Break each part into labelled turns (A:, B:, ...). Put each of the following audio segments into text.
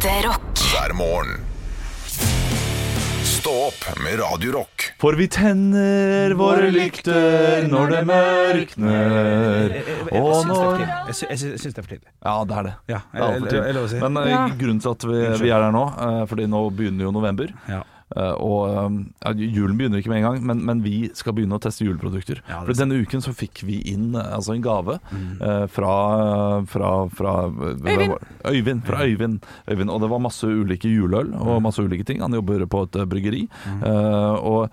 A: Ekte rock.
B: hver morgen. Stå opp med Radio Rock.
C: For vi tenner våre lykter når det mørkner. Og når
D: Jeg sy- jeg sy- jeg syns det er for tidlig.
C: Ja, det er det.
D: Ja,
C: Det er altfor tidlig.
D: lov å si.
C: Men eh, grunnen til at vi, vi er der nå, eh, fordi nå begynner jo november.
D: Ja.
C: Eh, Og ja, julen begynner ikke med en gang, men, men vi skal begynne å teste juleprodukter.
D: Ja,
C: For denne uken så fikk vi inn eh, altså en gave
D: Mm.
C: eh, fra, fra, fra
E: Øyvind.
C: Øyvind. Fra Øyvind. Øyvind. Og det var masse ulike juleøl og masse ulike ting. Han jobber på et bryggeri. Mm. Og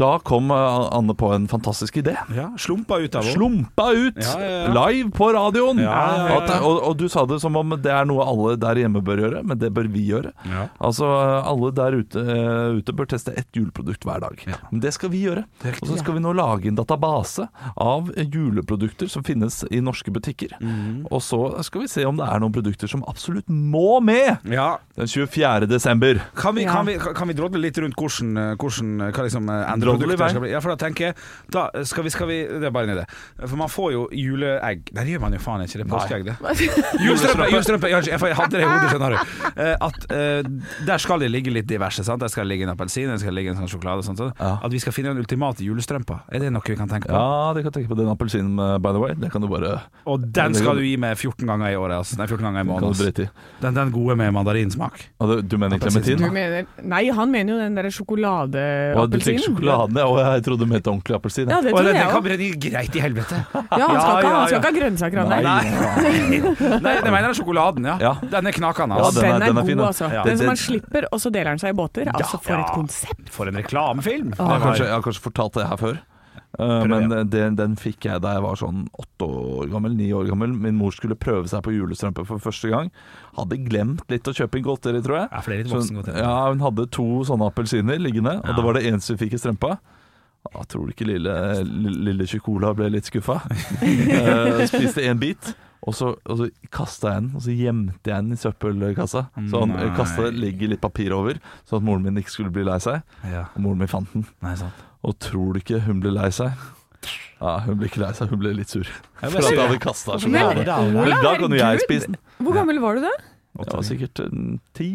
C: da kom eh, Anne på en fantastisk idé.
D: Ja, slumpa ut av henne.
C: Slumpa ut
D: Ja, ja, ja.
C: live på radioen!
D: Ja, ja, ja.
C: At, og, og du sa det som om det er noe alle der hjemme bør gjøre, men det bør vi gjøre.
D: Ja.
C: Altså Alle der ute, eh, ute bør teste ett juleprodukt hver dag.
D: Ja.
C: Men det skal vi gjøre. Og så skal vi nå lage en database av juleprodukter som finnes i norske butikker.
D: Mm.
C: Og så skal vi se om det er noen produkter som absolutt må med
D: Ja.
C: den 24. desember.
D: Kan vi,
E: Ja.
D: kan, vi, kan vi drodle litt rundt hvordan, eh, hvordan hva liksom eh,
C: Vei.
D: skal bli? Ja, for da tenker jeg da skal vi, skal vi, Det er bare en idé. For man får jo juleegg Nei, det gjør man jo faen ikke. Det er påskeegg, det. Julestrømpe! julestrømpe jeg, jeg hadde det i hodet, skjønner du. Eh, At uh, Der skal det ligge litt diverse. Sant? Der skal det ligge en appelsin, der skal det ligge en sånn sjokolade. og Sånt, sånt.
C: Ja.
D: At vi skal finne den ultimate julestrømpa. Er det noe vi kan tenke på?
C: Ja, det kan tenke på den appelsinen, eh, by the way. Det kan du bare
D: Og den skal du gi meg 14 ganger i året. Altså. Nei, 14 ganger i måneden. Altså. Den, den gode med mandarinsmak.
C: Du mener klementin?
E: Nei, han mener jo den derre sjokoladeappelsinen.
C: Sjokoladen. Og jeg trodde du mente ordentlig appelsin.
E: Ja, det
D: Og
E: tror jeg
D: den kan brenne greit i helvete.
E: Ja, han skal,
D: Ja,
E: ikke,
D: ja,
E: han skal
D: ja.
E: ikke ha grønnsaker, han der.
D: Nei, det mener jeg sjokoladen, ja.
C: Ja.
D: Den er knakende.
C: Ja,
D: Altså.
C: den er-
E: Den er,
C: den er
E: god, altså.
D: Ja.
E: Den som man slipper, og så deler han seg i båter. Altså, for
D: Ja.
E: et konsept.
D: For en reklamefilm.
C: Jeg har, kanskje, jeg har kanskje fortalt det her før. Uh, men den, den fikk jeg da jeg var sånn åtte år gammel, ni år gammel. Min mor skulle prøve seg på julestrømpe for første gang. Hadde glemt litt å kjøpe inn godteri, tror jeg.
D: Ja, for det er litt voksen godteri.
C: ja, hun hadde to sånne appelsiner liggende, og
D: Ja.
C: det var det eneste vi fikk i strømpa. Jeg tror du ikke lille, lille, lille Chicola ble litt skuffa. uh, spiste én bit, og så, og så kasta jeg den, og så gjemte jeg den i søppelkassa. Så han
D: Nei.
C: kasta ligger litt papir over, så at moren min ikke skulle bli lei seg.
D: Ja.
C: Og moren min fant den.
D: Nei, sant.
C: Og tror du ikke hun ble lei seg? Ja, hun ble ikke lei seg, hun ble litt sur. For at jeg hadde kasta
E: Men
C: sjokolade.
D: da,
E: Ola,
C: Men da kan jo jeg spise den.
E: Hvor gammel var du da?
C: Jeg var sikkert eh, ti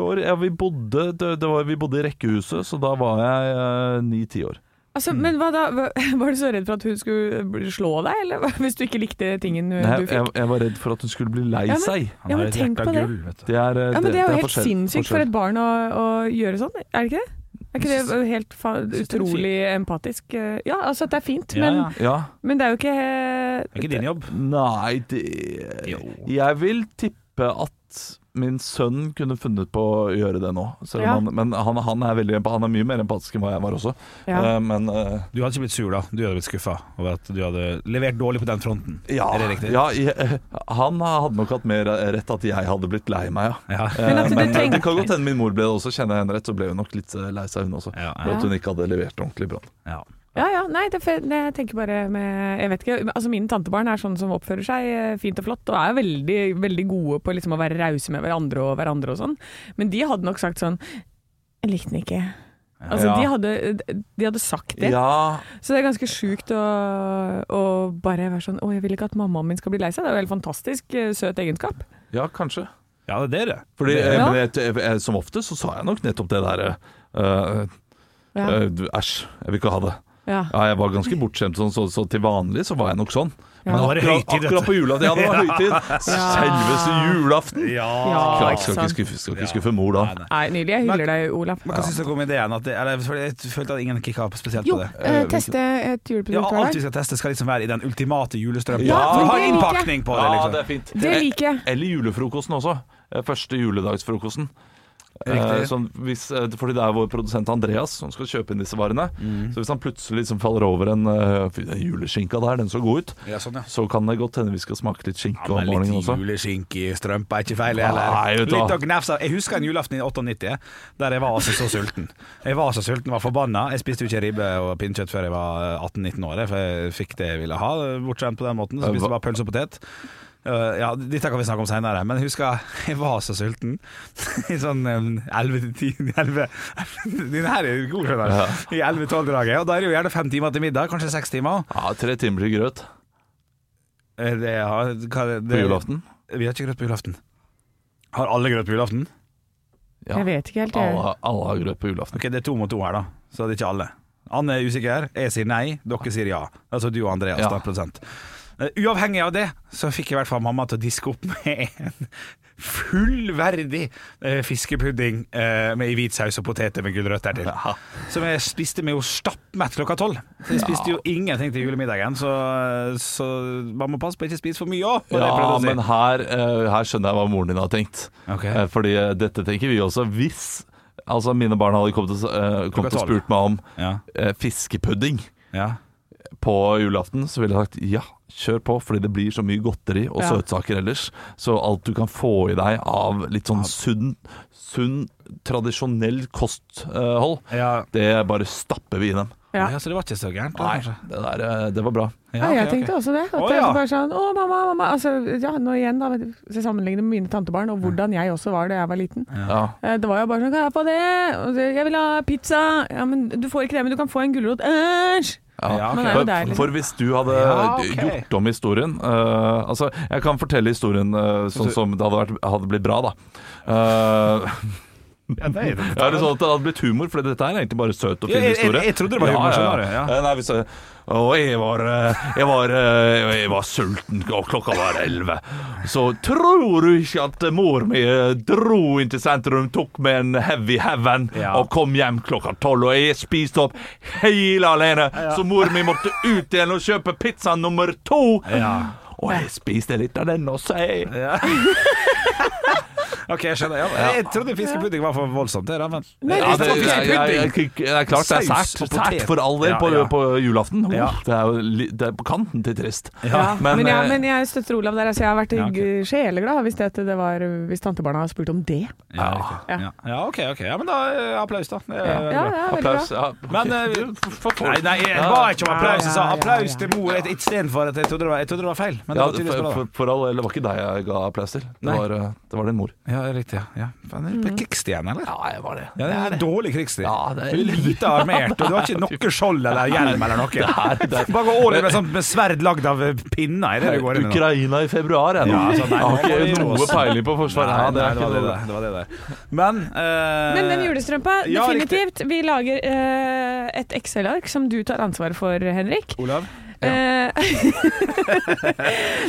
C: år. Ja, vi bodde, det, det var, vi bodde i rekkehuset, så da var jeg eh, ni-ti år.
E: Altså, men hva da? Var du så redd for at hun skulle slå deg, eller hvis du ikke likte tingen
C: Nei,
E: du
C: jeg,
E: fikk?
C: jeg var redd for at hun skulle bli lei
E: Ja, men-
C: seg.
D: Han
E: Ja, men tenk på det.
D: gull.
C: Det er,
E: Ja, men Det er jo helt
C: forskjell-
E: sinnssykt for et barn å, å gjøre sånn, er det ikke det? Er ikke det helt fa
D: synes det
E: utrolig empatisk? Ja, altså at det er fint,
D: Ja,
E: men,
D: ja.
C: Ja.
E: men det er jo ikke
D: Det er ikke din jobb.
C: Nei, det
D: Jo.
C: Jeg vil tippe at min sønn kunne funnet på å gjøre det nå. Selv om
E: Ja.
C: han, men han, han er veldig Han er mye mer empatisk enn hva jeg var også.
E: ja.
C: Uh, men uh,
D: Du hadde ikke blitt sur, da. Du hadde blitt skuffa over at du hadde levert dårlig på den fronten.
C: ja,
D: Er det riktig?
C: ja jeg, han hadde nok hatt mer rett at jeg hadde blitt lei meg, ja.
D: Ja.
C: Eh,
E: Men
C: men det kan godt hende min mor ble det også. Kjenner jeg henne rett, så ble hun nok litt lei seg, hun også.
D: Ja,
C: For at hun ikke hadde levert ordentlig bra.
D: ja.
E: Ja, ja, nei, det, jeg tenker bare med Jeg vet ikke, altså mine tantebarn er sånne som oppfører seg eh, fint og flott, og er veldig, veldig gode på liksom å være rause med hverandre og hverandre og sånn, men de hadde nok sagt sånn Jeg likte den ikke. Altså,
C: Ja.
E: de, hadde, de hadde sagt det.
C: Ja,
E: Så det er ganske sjukt å, å bare være sånn Å, jeg vil ikke at mammaen min skal bli lei seg. Det er jo helt fantastisk eh, søt egenskap.
C: ja, kanskje.
D: ja, det er det.
C: Fordi,
D: det
C: eh,
E: Ja.
C: men jeg, jeg, jeg, Som ofte så sa jeg nok nettopp det derre eh,
E: Ja.
C: eh, Æsj, jeg vil ikke ha det.
E: Ja.
C: Ja, jeg var ganske bortskjemt sånn, så, så til vanlig så var jeg nok sånn. Men
D: ja.
C: akkurat,
D: høytid,
C: akkurat på julaften, ja det var høytid. Selveste julaften.
D: Ja.
E: Ja,
C: Klart, skal ikke skuffe, skal ikke skuffe mor da.
D: Nei,
E: nydelig. Jeg hyller deg, Olaf.
D: Men hva syns dere om ideen? At det, eller, jeg følte at ingen kicka opp spesielt
E: Jo,
D: på det.
E: Jo,
C: Eh,
E: teste et
D: Ja,
E: juleprodukt
D: alt vi skal teste, skal liksom være i den ultimate julestrømmen
C: Ja,
D: For å ha innpakning på det,
C: Ja,
D: liksom.
C: det er fint.
E: Det liker jeg.
C: Eller julefrokosten også. Eh, Første juledagsfrokosten. Eh, sånn, hvis, eh, fordi det er vår produsent Andreas som skal kjøpe inn disse varene.
D: Mm.
C: Så hvis han plutselig liksom faller over en uh, juleskinka der, den så god ut,
D: Ja, sånn, ja.
C: så kan det godt hende vi skal smake litt skinke
D: Ja,
C: om morgenen
D: litt
C: også.
D: juleskinke i strømpa er ikke feil,
C: Nei,
D: heller.
C: vet.
D: Litt å gnafse. Jeg husker en julaften i 98 der jeg var altså så sulten. Jeg var så sulten, var forbanna. Jeg spiste jo ikke ribbe og pinnekjøtt før jeg var 18-19 år, for jeg fikk det jeg ville ha, bortskjemt på den måten. Så spiste jeg bare pølse og potet. Uh, ja, Dette kan vi snakke om seinere, men jeg husker jeg var så sulten. I sånn um, 11-10 Den her er god, skjønner du. I 11-12-draget. Og da er det jo gjerne fem timer til middag, kanskje seks timer.
C: Ja, tre timer til grøt
D: Eh, Det, ja, hva, det,
C: på julaften.
D: Vi har ikke grøt på julaften. Har alle grøt på julaften?
C: Ja.
E: Jeg vet ikke helt, jeg.
C: Alle, alle har grøt på julaften.
D: Ok, det er to mot to her, da. Så det er ikke alle. Anne er usikker, jeg sier nei, dere sier ja. Altså du og Andreas,
C: Ja.
D: da, prosent. Eh, Uavhengig av det, så fikk jeg i hvert fall mamma til å diske opp med en fullverdig uh, fiskepudding uh, med i hvit saus og poteter med gulrøtter til.
C: Ja.
D: Som jeg spiste med jo stappmett klokka tolv. Jeg spiste jo ingenting til julemiddagen, så, så man må passe på ikke spise for mye òg.
C: Ja, men her, uh, her skjønner jeg hva moren din har tenkt. Okay. Fordi dette tenker vi også. Hvis altså mine barn hadde kommet og, kommet og spurt meg om
D: Ja,
C: fiskepudding
D: ja.
C: På julaften, så ville jeg sagt ja, kjør på, fordi det blir så mye godteri og
E: Ja.
C: søtsaker ellers. Så alt du kan få i deg av litt sånn sunn, sunn tradisjonell kosthold,
D: Ja.
C: det bare stapper vi i dem.
E: Ja.
D: ja, så det var ikke så gærent?
C: Nei, det der, eh, det var bra.
E: Ja,
D: okay,
E: jeg
D: tenkte
E: tenkte også det. At oh,
D: ja.
E: bare sånn Å, mamma, mamma. Altså, ja, nå igjen, da. Hvis jeg sammenligner med mine tantebarn, og hvordan jeg også var da jeg var liten.
C: Ja.
E: Eh, Det var jo bare sånn Kan jeg få det? Jeg vil ha pizza. Ja, men du får ikke det, men du kan få en gulrot. Æsj!
C: Ja,
D: Ja, ok.
E: Men det er jo
C: for, for hvis du hadde
D: Ja, okay.
C: gjort om historien uh, Altså, jeg kan fortelle historien uh, sånn som det hadde, vært, hadde blitt bra, da. Uh,
D: Ja, det er det.
C: ja, det er sånn at det hadde blitt humor, for dette er egentlig bare søt og
D: fin
C: fin
D: jeg- jeg-
C: historie.
D: jeg trodde det var humor, Ja,
C: ja. Nei, hvis og jeg var, eh, jeg, var, eh, jeg var sulten, og klokka var elleve. Så tror du ikke at mor mi eh, dro inn til sentrum, tok med en heavy heaven
D: Ja.
C: og kom hjem klokka tolv, og jeg spiste opp hele alene. Så mor mi måtte ut igjen og kjøpe pizza nummer to.
D: Ja.
C: Og jeg spiste litt av den også, jeg.
D: Ja. OK, jeg skjønner. Ja, jeg trodde fiskepudding var for voldsomt, det, men
E: Nei,
C: Ja,
E: det
C: det,
E: er
C: jeg, jeg, det er klart det er sært. Sært for all del på,
D: ja.
C: på julaften.
D: Ja.
C: Oh, det er jo det er på kanten til trist.
E: Ja, men,
C: Men, eh,
E: men jeg støtter Olav der. Altså, jeg har vært
D: Ja, ok.
E: sjeleglad hvis, det, det var, hvis tantebarna har spurt om det.
D: Ja.
E: Ja.
D: ja. ja OK, ok. Ja, men da eh, applaus, da.
E: Ja.
C: Applaus.
D: Men eh, Nei, nei, var ikke om applaus. Jeg sa applaus til mor istedenfor at jeg trodde det var, trodde det var feil. Men det var
C: for, for, for all del, det var ikke deg jeg ga applaus til. Det var, det var din mor.
D: Ja, riktig. Ja. Ja. Faen, er du på krigsstien, eller?
C: Ja, jeg var det.
D: Ja, det er en dårlig krigsstien.
C: Ja, det er-
D: Du er lite armert, og du har ikke noe skjold eller hjelm eller noe.
C: det
D: Bare gå all in med, sånn, med sverd lagd av eh, pinner. Er det går inn?
C: Ukraina i februar, jeg.
D: Ja, altså, nei,
C: jeg har ikke noe peiling på forsvaret.
D: Nei,
C: Ja, det
D: nei, det var det
C: det.
D: der. Det var det der. Men uh...
E: Men den julestrømpa, definitivt. Vi lager uh, et Excel-ark som du tar ansvaret for, Henrik.
D: Olav?
E: Eh,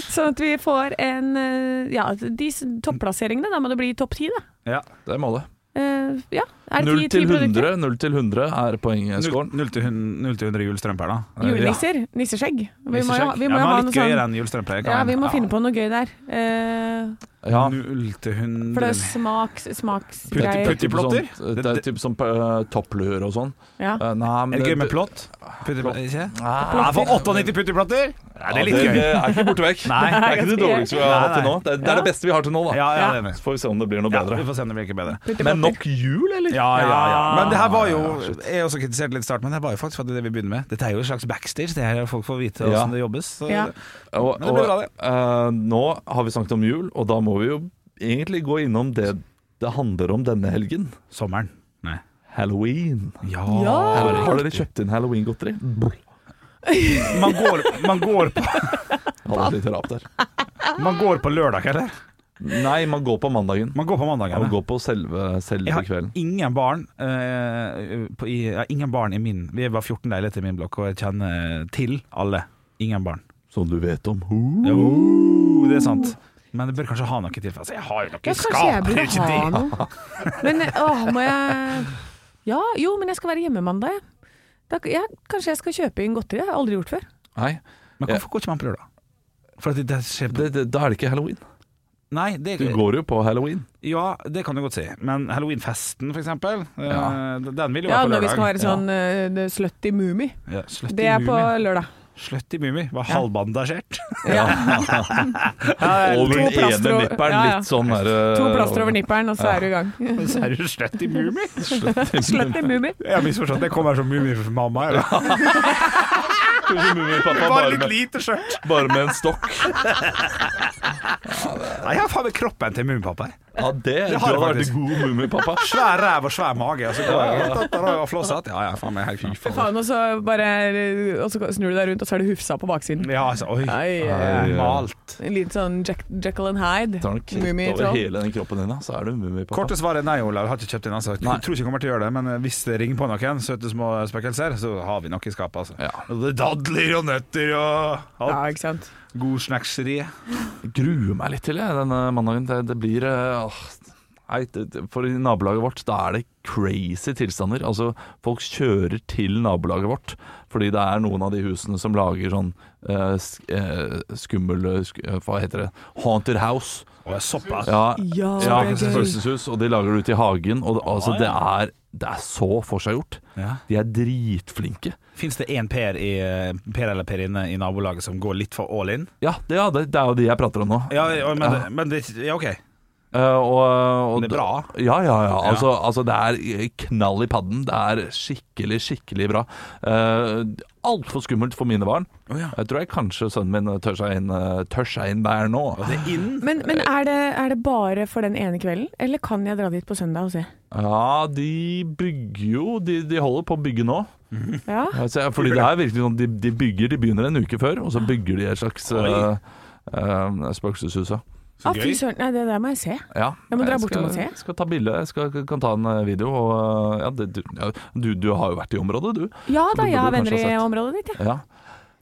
E: sånn at vi får en eh, Ja, de topplasseringene. Da må det bli topp ti, da.
D: Ja.
C: Det er målet.
E: Eh, ja. Er det
C: 0
E: ti-
C: til
E: ti produkter?
C: 100 0 til 100 er poengscoren.
D: 0 til 100 0 til 100 julestrømper, da.
E: Julenisser. Nisseskjegg. Vi må, jo ha- vi må
D: ja,
E: ha noe sånn. Ja, vi må finne på noe gøy der. Uh,
C: Ja.
D: 0 til 100
E: for det er smaks, smaksgreier.
C: Puttiplotter? Sånn- Det er typ som uh, toppluer og sånn.
E: Ja.
C: Uh, nei, men
D: Er det gøy med plott? Putteplotter, ikke?
C: Ah,
D: Ja, for 98 putteplotter? Ja, det er litt
C: det,
D: gøy.
C: det er ikke borte vekk.
D: Nei.
C: det er ikke det dårligste vi har
D: Nei,
C: hatt til nå. Det er, det er det beste vi har til nå, da.
D: Ja, ja,
E: Ja.
D: det er enig.
C: Så får vi se om det blir noe
D: Ja,
C: bedre.
D: vi får se om det blir ikke bedre.
C: Men nok jul, eller?
D: Ja, ja, ja. Men det her var jo Jeg har også kritiserte litt i starten, men det var jo faktisk for det vi begynner med. Dette er jo en slags backstage. Det her er folk får vite
C: Ja.
D: hvordan det jobbes. Så
E: Ja.
C: Og,
D: Men det blir bra, det.
C: Uh, nå har vi snakket om jul, og da må vi jo egentlig gå innom det det handler om denne helgen.
D: Sommeren. Nei.
C: Halloween.
D: Ja.
E: Ja.
C: Har, har dere kjøpt inn halloween-godteri?
D: Man går, man, går på,
C: Hadde lite rap der.
D: man går på lørdag, eller?
C: Nei, man går på mandagen.
D: Man går på mandagen.
C: Man går på selve, selve
D: Jeg har
C: kvelden.
D: ingen barn eh, på, i, jeg har ingen barn i min Vi er bare 14 leiligheter i min blokk, og jeg kjenner til alle. Ingen barn.
C: Som du vet om.
D: Jo, det er sant. Men jeg bør kanskje ha noe til. Altså, jeg har jo noe
E: Ja, kanskje jeg burde ha noe. Men åh, må jeg Ja, jo, men jeg skal være hjemme mandag, jeg. Da, ja, kanskje jeg skal kjøpe inn godteri? Det har jeg aldri gjort før.
C: Nei,
D: Men hvorfor går ikke man på lørdag? For at det, det skjer på
C: det, det, da er det ikke halloween.
D: Nei, det
C: Du går jo på halloween.
D: Ja, det kan du godt si. Men halloweenfesten, for eksempel, eh,
C: Ja.
D: den vil jo
E: Ja,
D: være på lørdag.
E: Ja, når vi skal være sånn uh, slutty mumie.
D: ja,
E: Det er på lørdag.
D: Sløtt i Mummi var
E: Ja.
D: halvbandasjert.
E: Ja.
C: Over den ene nipperen, litt sånn her
E: To plaster over nipperen, og så er du i gang.
D: så er du sløtt i Mummi?
E: Slutty mumie.
D: Jeg har misforstått. Det kommer som Mummi for mamma.
C: Mummipappa
D: Bare
C: bare,
D: litt
C: med-
D: lite skjørt.
C: bare med en stokk.
D: Nei, jeg har faen meg kroppen til Mummipappa.
C: Ja, det,
D: har
C: du vært god mummipappa.
D: Svær ræv og svær mage. Og så går jeg ut og og flåsete. Ja, ja, faen meg helt fy faen.
E: Og Og så snur du deg rundt, og så er det Hufsa på baksiden.
D: Ja, altså, oi.
E: Ai,
C: Ai,
E: ai.
D: Malt.
E: En liten sånn Jack, Jekyll and Hyde.
C: Tar den kritt over
E: Mummitroll.
C: hele den kroppen din, da, så er du mummipappa.
D: Korte svaret er nei, Olav. Har ikke kjøpt inn. Altså. Jeg tror ikke jeg kommer til å gjøre det, men eh, hvis det ringer på noen søte små spøkelser, så har vi nok i skapet. Altså.
C: Ja.
D: Det er Dadler og nøtter og alt.
E: Ja, ikke sant.
D: God snackseri.
C: gruer meg litt til jeg, denne mandagen. Det, det blir eh, åh, for i nabolaget vårt da er det crazy tilstander. Altså, folk kjører til nabolaget vårt fordi det er noen av de husene som lager sånn uh, sk eh, skummel sk eh, Hva heter det? Haunted house.
D: Oh, såpass.
C: Ja,
E: Ja,
C: ja
E: det
C: spøkelseshus. Og de lager det ute i hagen. Og det, altså, det, er, det er så forseggjort.
D: Ja.
C: De er dritflinke.
D: Fins det én Per, i, per eller Perinne i nabolaget som går litt for all in?
C: Ja, det, ja, det, det er jo de jeg prater om nå.
D: Ja, ja, men,
C: Ja.
D: men det, ja, OK.
C: Eh, og, og
D: Det er bra.
C: Ja, ja, ja. Altså, altså, det er knall i padden. Det er skikkelig, skikkelig bra. Uh, Altfor skummelt for mine barn.
D: Oh, ja.
C: Jeg tror jeg kanskje sønnen min tør seg inn, eh, tør seg inn der nå.
D: Det er inn.
E: Men, men er, det, er det bare for den ene kvelden, eller kan jeg dra dit på søndag og se?
C: Ja, de bygger jo De, de holder på å bygge nå.
E: Ja.
C: Altså, fordi det er virkelig sånn de, de bygger, de begynner en uke før, og så bygger de et slags uh, spøkelseshus. ja.
D: Så
E: Ah, fy
D: gøy.
E: søren, nei, det der må jeg se.
C: Ja,
E: Jeg må dra
C: jeg
E: bortom og se.
C: Skal ta bilde, skal, kan ta en eh, video. Og, ja, det, du, ja, du, du har jo vært i området, du.
E: Ja da, jeg har venner i området ditt, jeg.
C: Ja.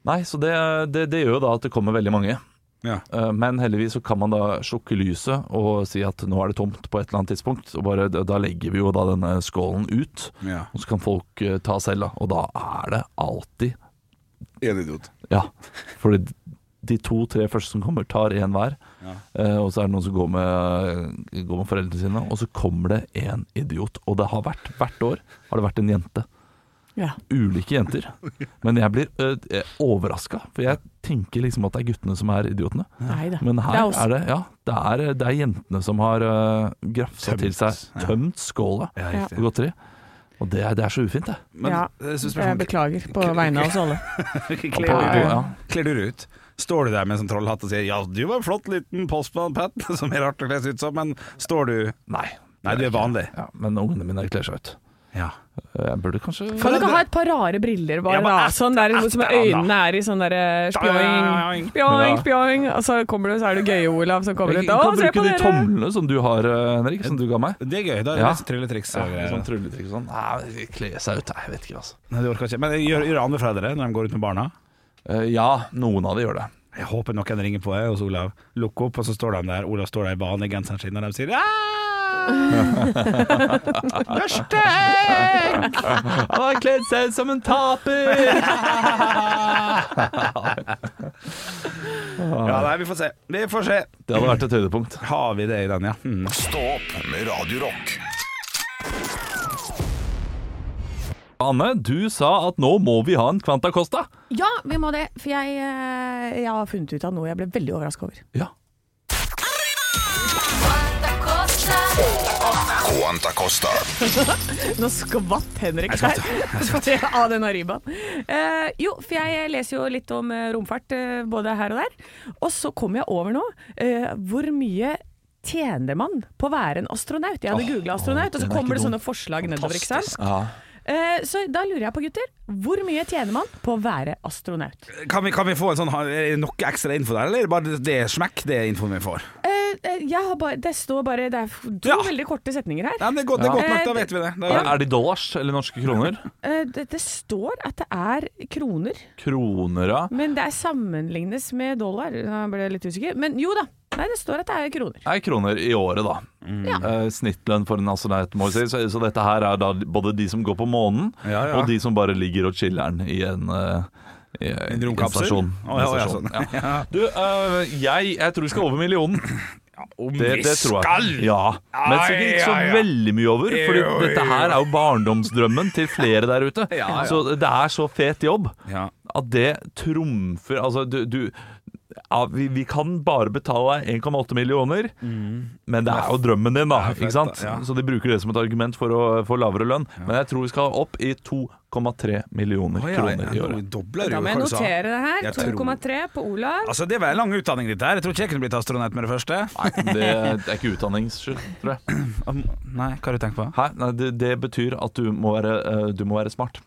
C: Nei, så det, det, det gjør jo da at det kommer veldig mange.
D: Ja.
C: Eh, Men heldigvis så kan man da slukke lyset og si at nå er det tomt på et eller annet tidspunkt. Og bare, da legger vi jo da denne skålen ut,
D: Ja.
C: og så kan folk eh, ta selv. da Og da er det alltid
D: En idiot.
C: Ja. Fordi de to-tre første som kommer, tar én hver.
D: Ja.
C: Eh, og så er det noen som går med, går med foreldrene sine. Og så kommer det en idiot. Og det har vært hvert år har det vært en jente.
E: Ja.
C: Ulike jenter. Men jeg blir uh, overraska, for jeg tenker liksom at det er guttene som er idiotene.
E: Neida. Men
C: Men
E: Det
C: her
E: er
C: er det Ja, det er, det er jentene som har uh, grafsa
D: Tømt,
C: til seg. Tømt skåla
D: Ja,
C: og godteri. Og det, er- det er så ufint, det.
D: Men,
E: Ja.
D: eh,
E: Jeg beklager på vegne av oss alle.
D: Kler du,
C: ja.
D: kler du ut? Står du der med en sånn trollhatt og sier 'ja, du var en flott liten postmann, Pat', som er rart å kle seg ut som, men står du
C: Nei.
D: Nei, du er vanlig.
C: Ja, men ungene mine kler seg ut.
D: Ja.
C: Jeg burde kanskje
E: Kan du ikke ha et par rare briller, bare? Da? Sånn der som øynene er i sånn derre spjoing, spjoing, spjoing. Og så kommer du, så er du gøye, Olav, som kommer
C: Jeg
E: ut.
C: kan
E: Å, se
C: bruke de tomlene som du har, eh, Henrik, som du ga meg.
D: Det er gøy. Da er det
C: Ja.
D: trylletriks og
C: Ja,
D: greier.
C: sånn trylletriks og sånn. Nei, kle seg ut, jeg vet ikke, altså.
D: Nei, det orker ikke. Men gjør, gjør andre foreldre når de går ut med barna?
C: Eh, ja, noen av de gjør det.
D: Jeg håper noen ringer på jeg, hos Olav. Lukk opp, og så står de der. Olav står der i vanlig genseren sin, og de sier «Ah!» Du er stygg!
C: Han har kledd seg som en taper!
D: Ja, nei, vi får se. Vi får se.
C: Det hadde vært et høydepunkt.
D: Har vi det i den, ja? Mm.
B: Stå opp med Radio
C: Anne, du sa at nå må vi ha en Kvanta Costa.
E: Ja, vi må det. For jeg, eh, jeg har funnet ut av noe jeg ble veldig overraska over.
C: Ja.
B: Quanta Costa.
E: Nå skvatt Henrik her av den arribaen. Uh, jo, for jeg leser jo litt om eh, romfart uh, både her og der. Og så kom jeg over nå uh, hvor mye tjener man på å være en astronaut? Jeg hadde
C: oh,
E: googla astronaut, og så
C: er
E: kommer det sånne forslag nedover. ikke sant?
C: ja.
E: Eh, så da lurer jeg på, gutter. Hvor mye tjener man på å være astronaut?
D: Kan, vi, kan vi få en sånn noe ekstra info der, eller er det bare det smekk, det er infoen vi får?
E: Eh, eh, jeg har bare, det står bare Det er to
D: Ja.
E: veldig korte setninger her.
D: Ja, men det, er godt, det er godt nok, da
E: Eh,
D: vet vi det.
C: Er, er det dollars eller norske kroner?
E: Eh, det, det står at det er kroner,
C: Kroner, ja.
E: men det er sammenlignes med dollar. Da ble jeg litt usikker. Men jo da. Nei, det står at det er kroner.
C: Det er kroner i året, da.
E: Ja.
C: Eh, snittlønn for en astronaut, må vi si. Så, så dette her er da både de som går på månen,
D: Ja, ja.
C: og de som bare ligger og chiller'n i en uh, i,
D: En romkapsel?
C: stasjon.
D: Ja, ja, sånn.
C: ja. Du, uh, jeg, jeg tror vi skal over millionen.
D: Om
C: Det,
D: vi
C: det tror jeg.
D: skal!
C: Ja, Men sikkert ikke så
D: ja, ja.
C: veldig mye over, for dette her er jo barndomsdrømmen til flere der ute.
D: Ja, ja.
C: Så det er så fet jobb at det trumfer Altså, du, du ja, vi, vi kan bare betale deg 1,8 millioner, men det er jo drømmen din, da.
D: Ja,
C: ikke sant?
D: ja.
C: Så de bruker det som et argument for å få lavere lønn. Men jeg tror vi skal opp i 2,3 millioner
D: oh, ja,
C: kroner i
D: ja,
C: året.
D: dobler
E: Da må jeg notere det her. 2,3 på Olav.
D: Altså, Det var en lang utdanning, dette her. Jeg tror ikke jeg kunne blitt astronaut med det første.
C: Nei, det, det er ikke utdanningsskyld, tror jeg.
D: Nei, hva har du tenkt på?
C: Hæ? Nei, det, det betyr at du må være, eh, du må være smart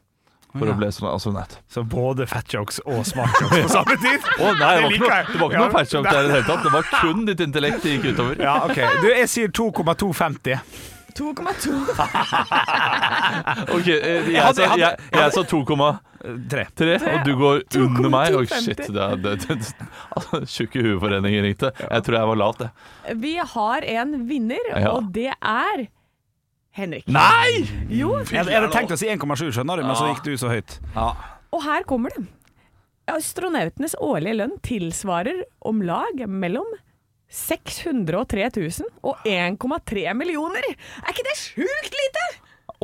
C: for
D: Ja.
C: å bli sånn astronaut.
D: Så både fat jokes og smart jokes på samme tid?
C: Å nei, det var ikke noe, det var ikke noe fat joke der i det hele tatt. Det var kun ditt intellekt det gikk utover.
D: Ja, ok. Du, jeg sier 2,250.
E: 2,2.
C: Ok, eh, jeg, sa,
D: jeg
C: jeg, jeg sa 2,3, og du går under meg. Oi, shit. Det, det, det, altså, Tjukke hueforeninger ringte. Jeg tror jeg var lavt, jeg.
E: Vi har en vinner, og det er Henrik.
C: Nei!
E: Jo,
D: Jeg, jeg hadde tenkt å si 1,7, skjønner du, men så gikk du så høyt.
E: og her kommer det. Astronautenes årlige lønn tilsvarer om lag mellom 603 000 og 1,3 millioner. Er ikke det sjukt lite?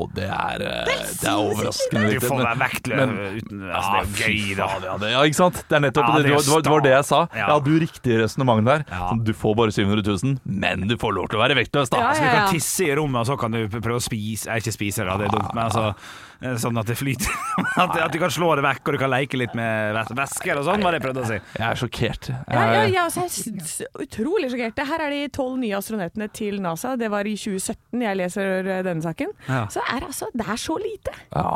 C: Og det er, eh, det er
E: overraskende
C: overraskende
D: Du får være vektløs
C: uten
D: uten
C: Ja,
D: altså, Det er gøy, da.
C: faen, Ja, det, ja, ikke sant? Det er nettopp
D: Ja,
C: det,
D: det
C: var, det var det jeg sa.
D: Ja.
C: hadde jo riktig resonnement der.
D: Ja.
C: Sånn, Du får bare 700 000, men du får lov til å være vektløs, da.
E: Ja,
D: Så du kan tisse i rommet, og så kan du prøve å spise Nei, ikke spise, da, det er dumt, men altså eh, Sånn at det flyter. At, at du kan slå det vekk, og du kan leke litt med væs- væsker og sånn, var det jeg prøvde å si.
C: Jeg er sjokkert. Jeg,
E: Ja, ja, ja, altså, jeg er s- utrolig sjokkert. Her er de tolv nye astronautene til NASA. Det var i 2017 jeg leser eh, denne saken.
D: Ja.
E: Så er altså, det er så lite.
C: ja.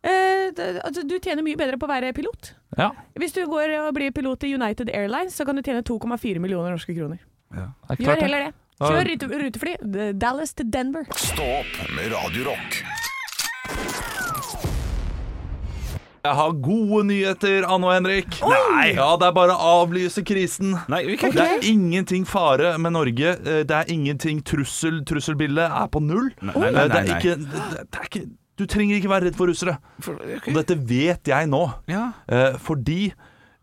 E: Eh, altså, du tjener mye bedre på å være pilot.
C: ja.
E: Hvis du går og blir pilot i United Airlines, så kan du tjene 2,4 millioner norske kroner.
C: Ja.
E: Gjør heller det. Kjør rutefly. Dallas til Denver.
B: Stå opp med Radio Rock.
C: Jeg har gode nyheter, Anne og Henrik.
D: Nei.
C: Ja, det er bare å avlyse krisen.
D: Nei, vi kan
C: Det er ingenting fare med Norge. Eh, Det er ingenting trussel. Trusselbildet er på null.
D: Nei, nei,
C: Eh,
D: nei,
C: Det er
D: nei.
C: ikke, det det er ikke Du trenger ikke være redd for russere. Og dette vet jeg nå.
D: Ja.
C: Eh, fordi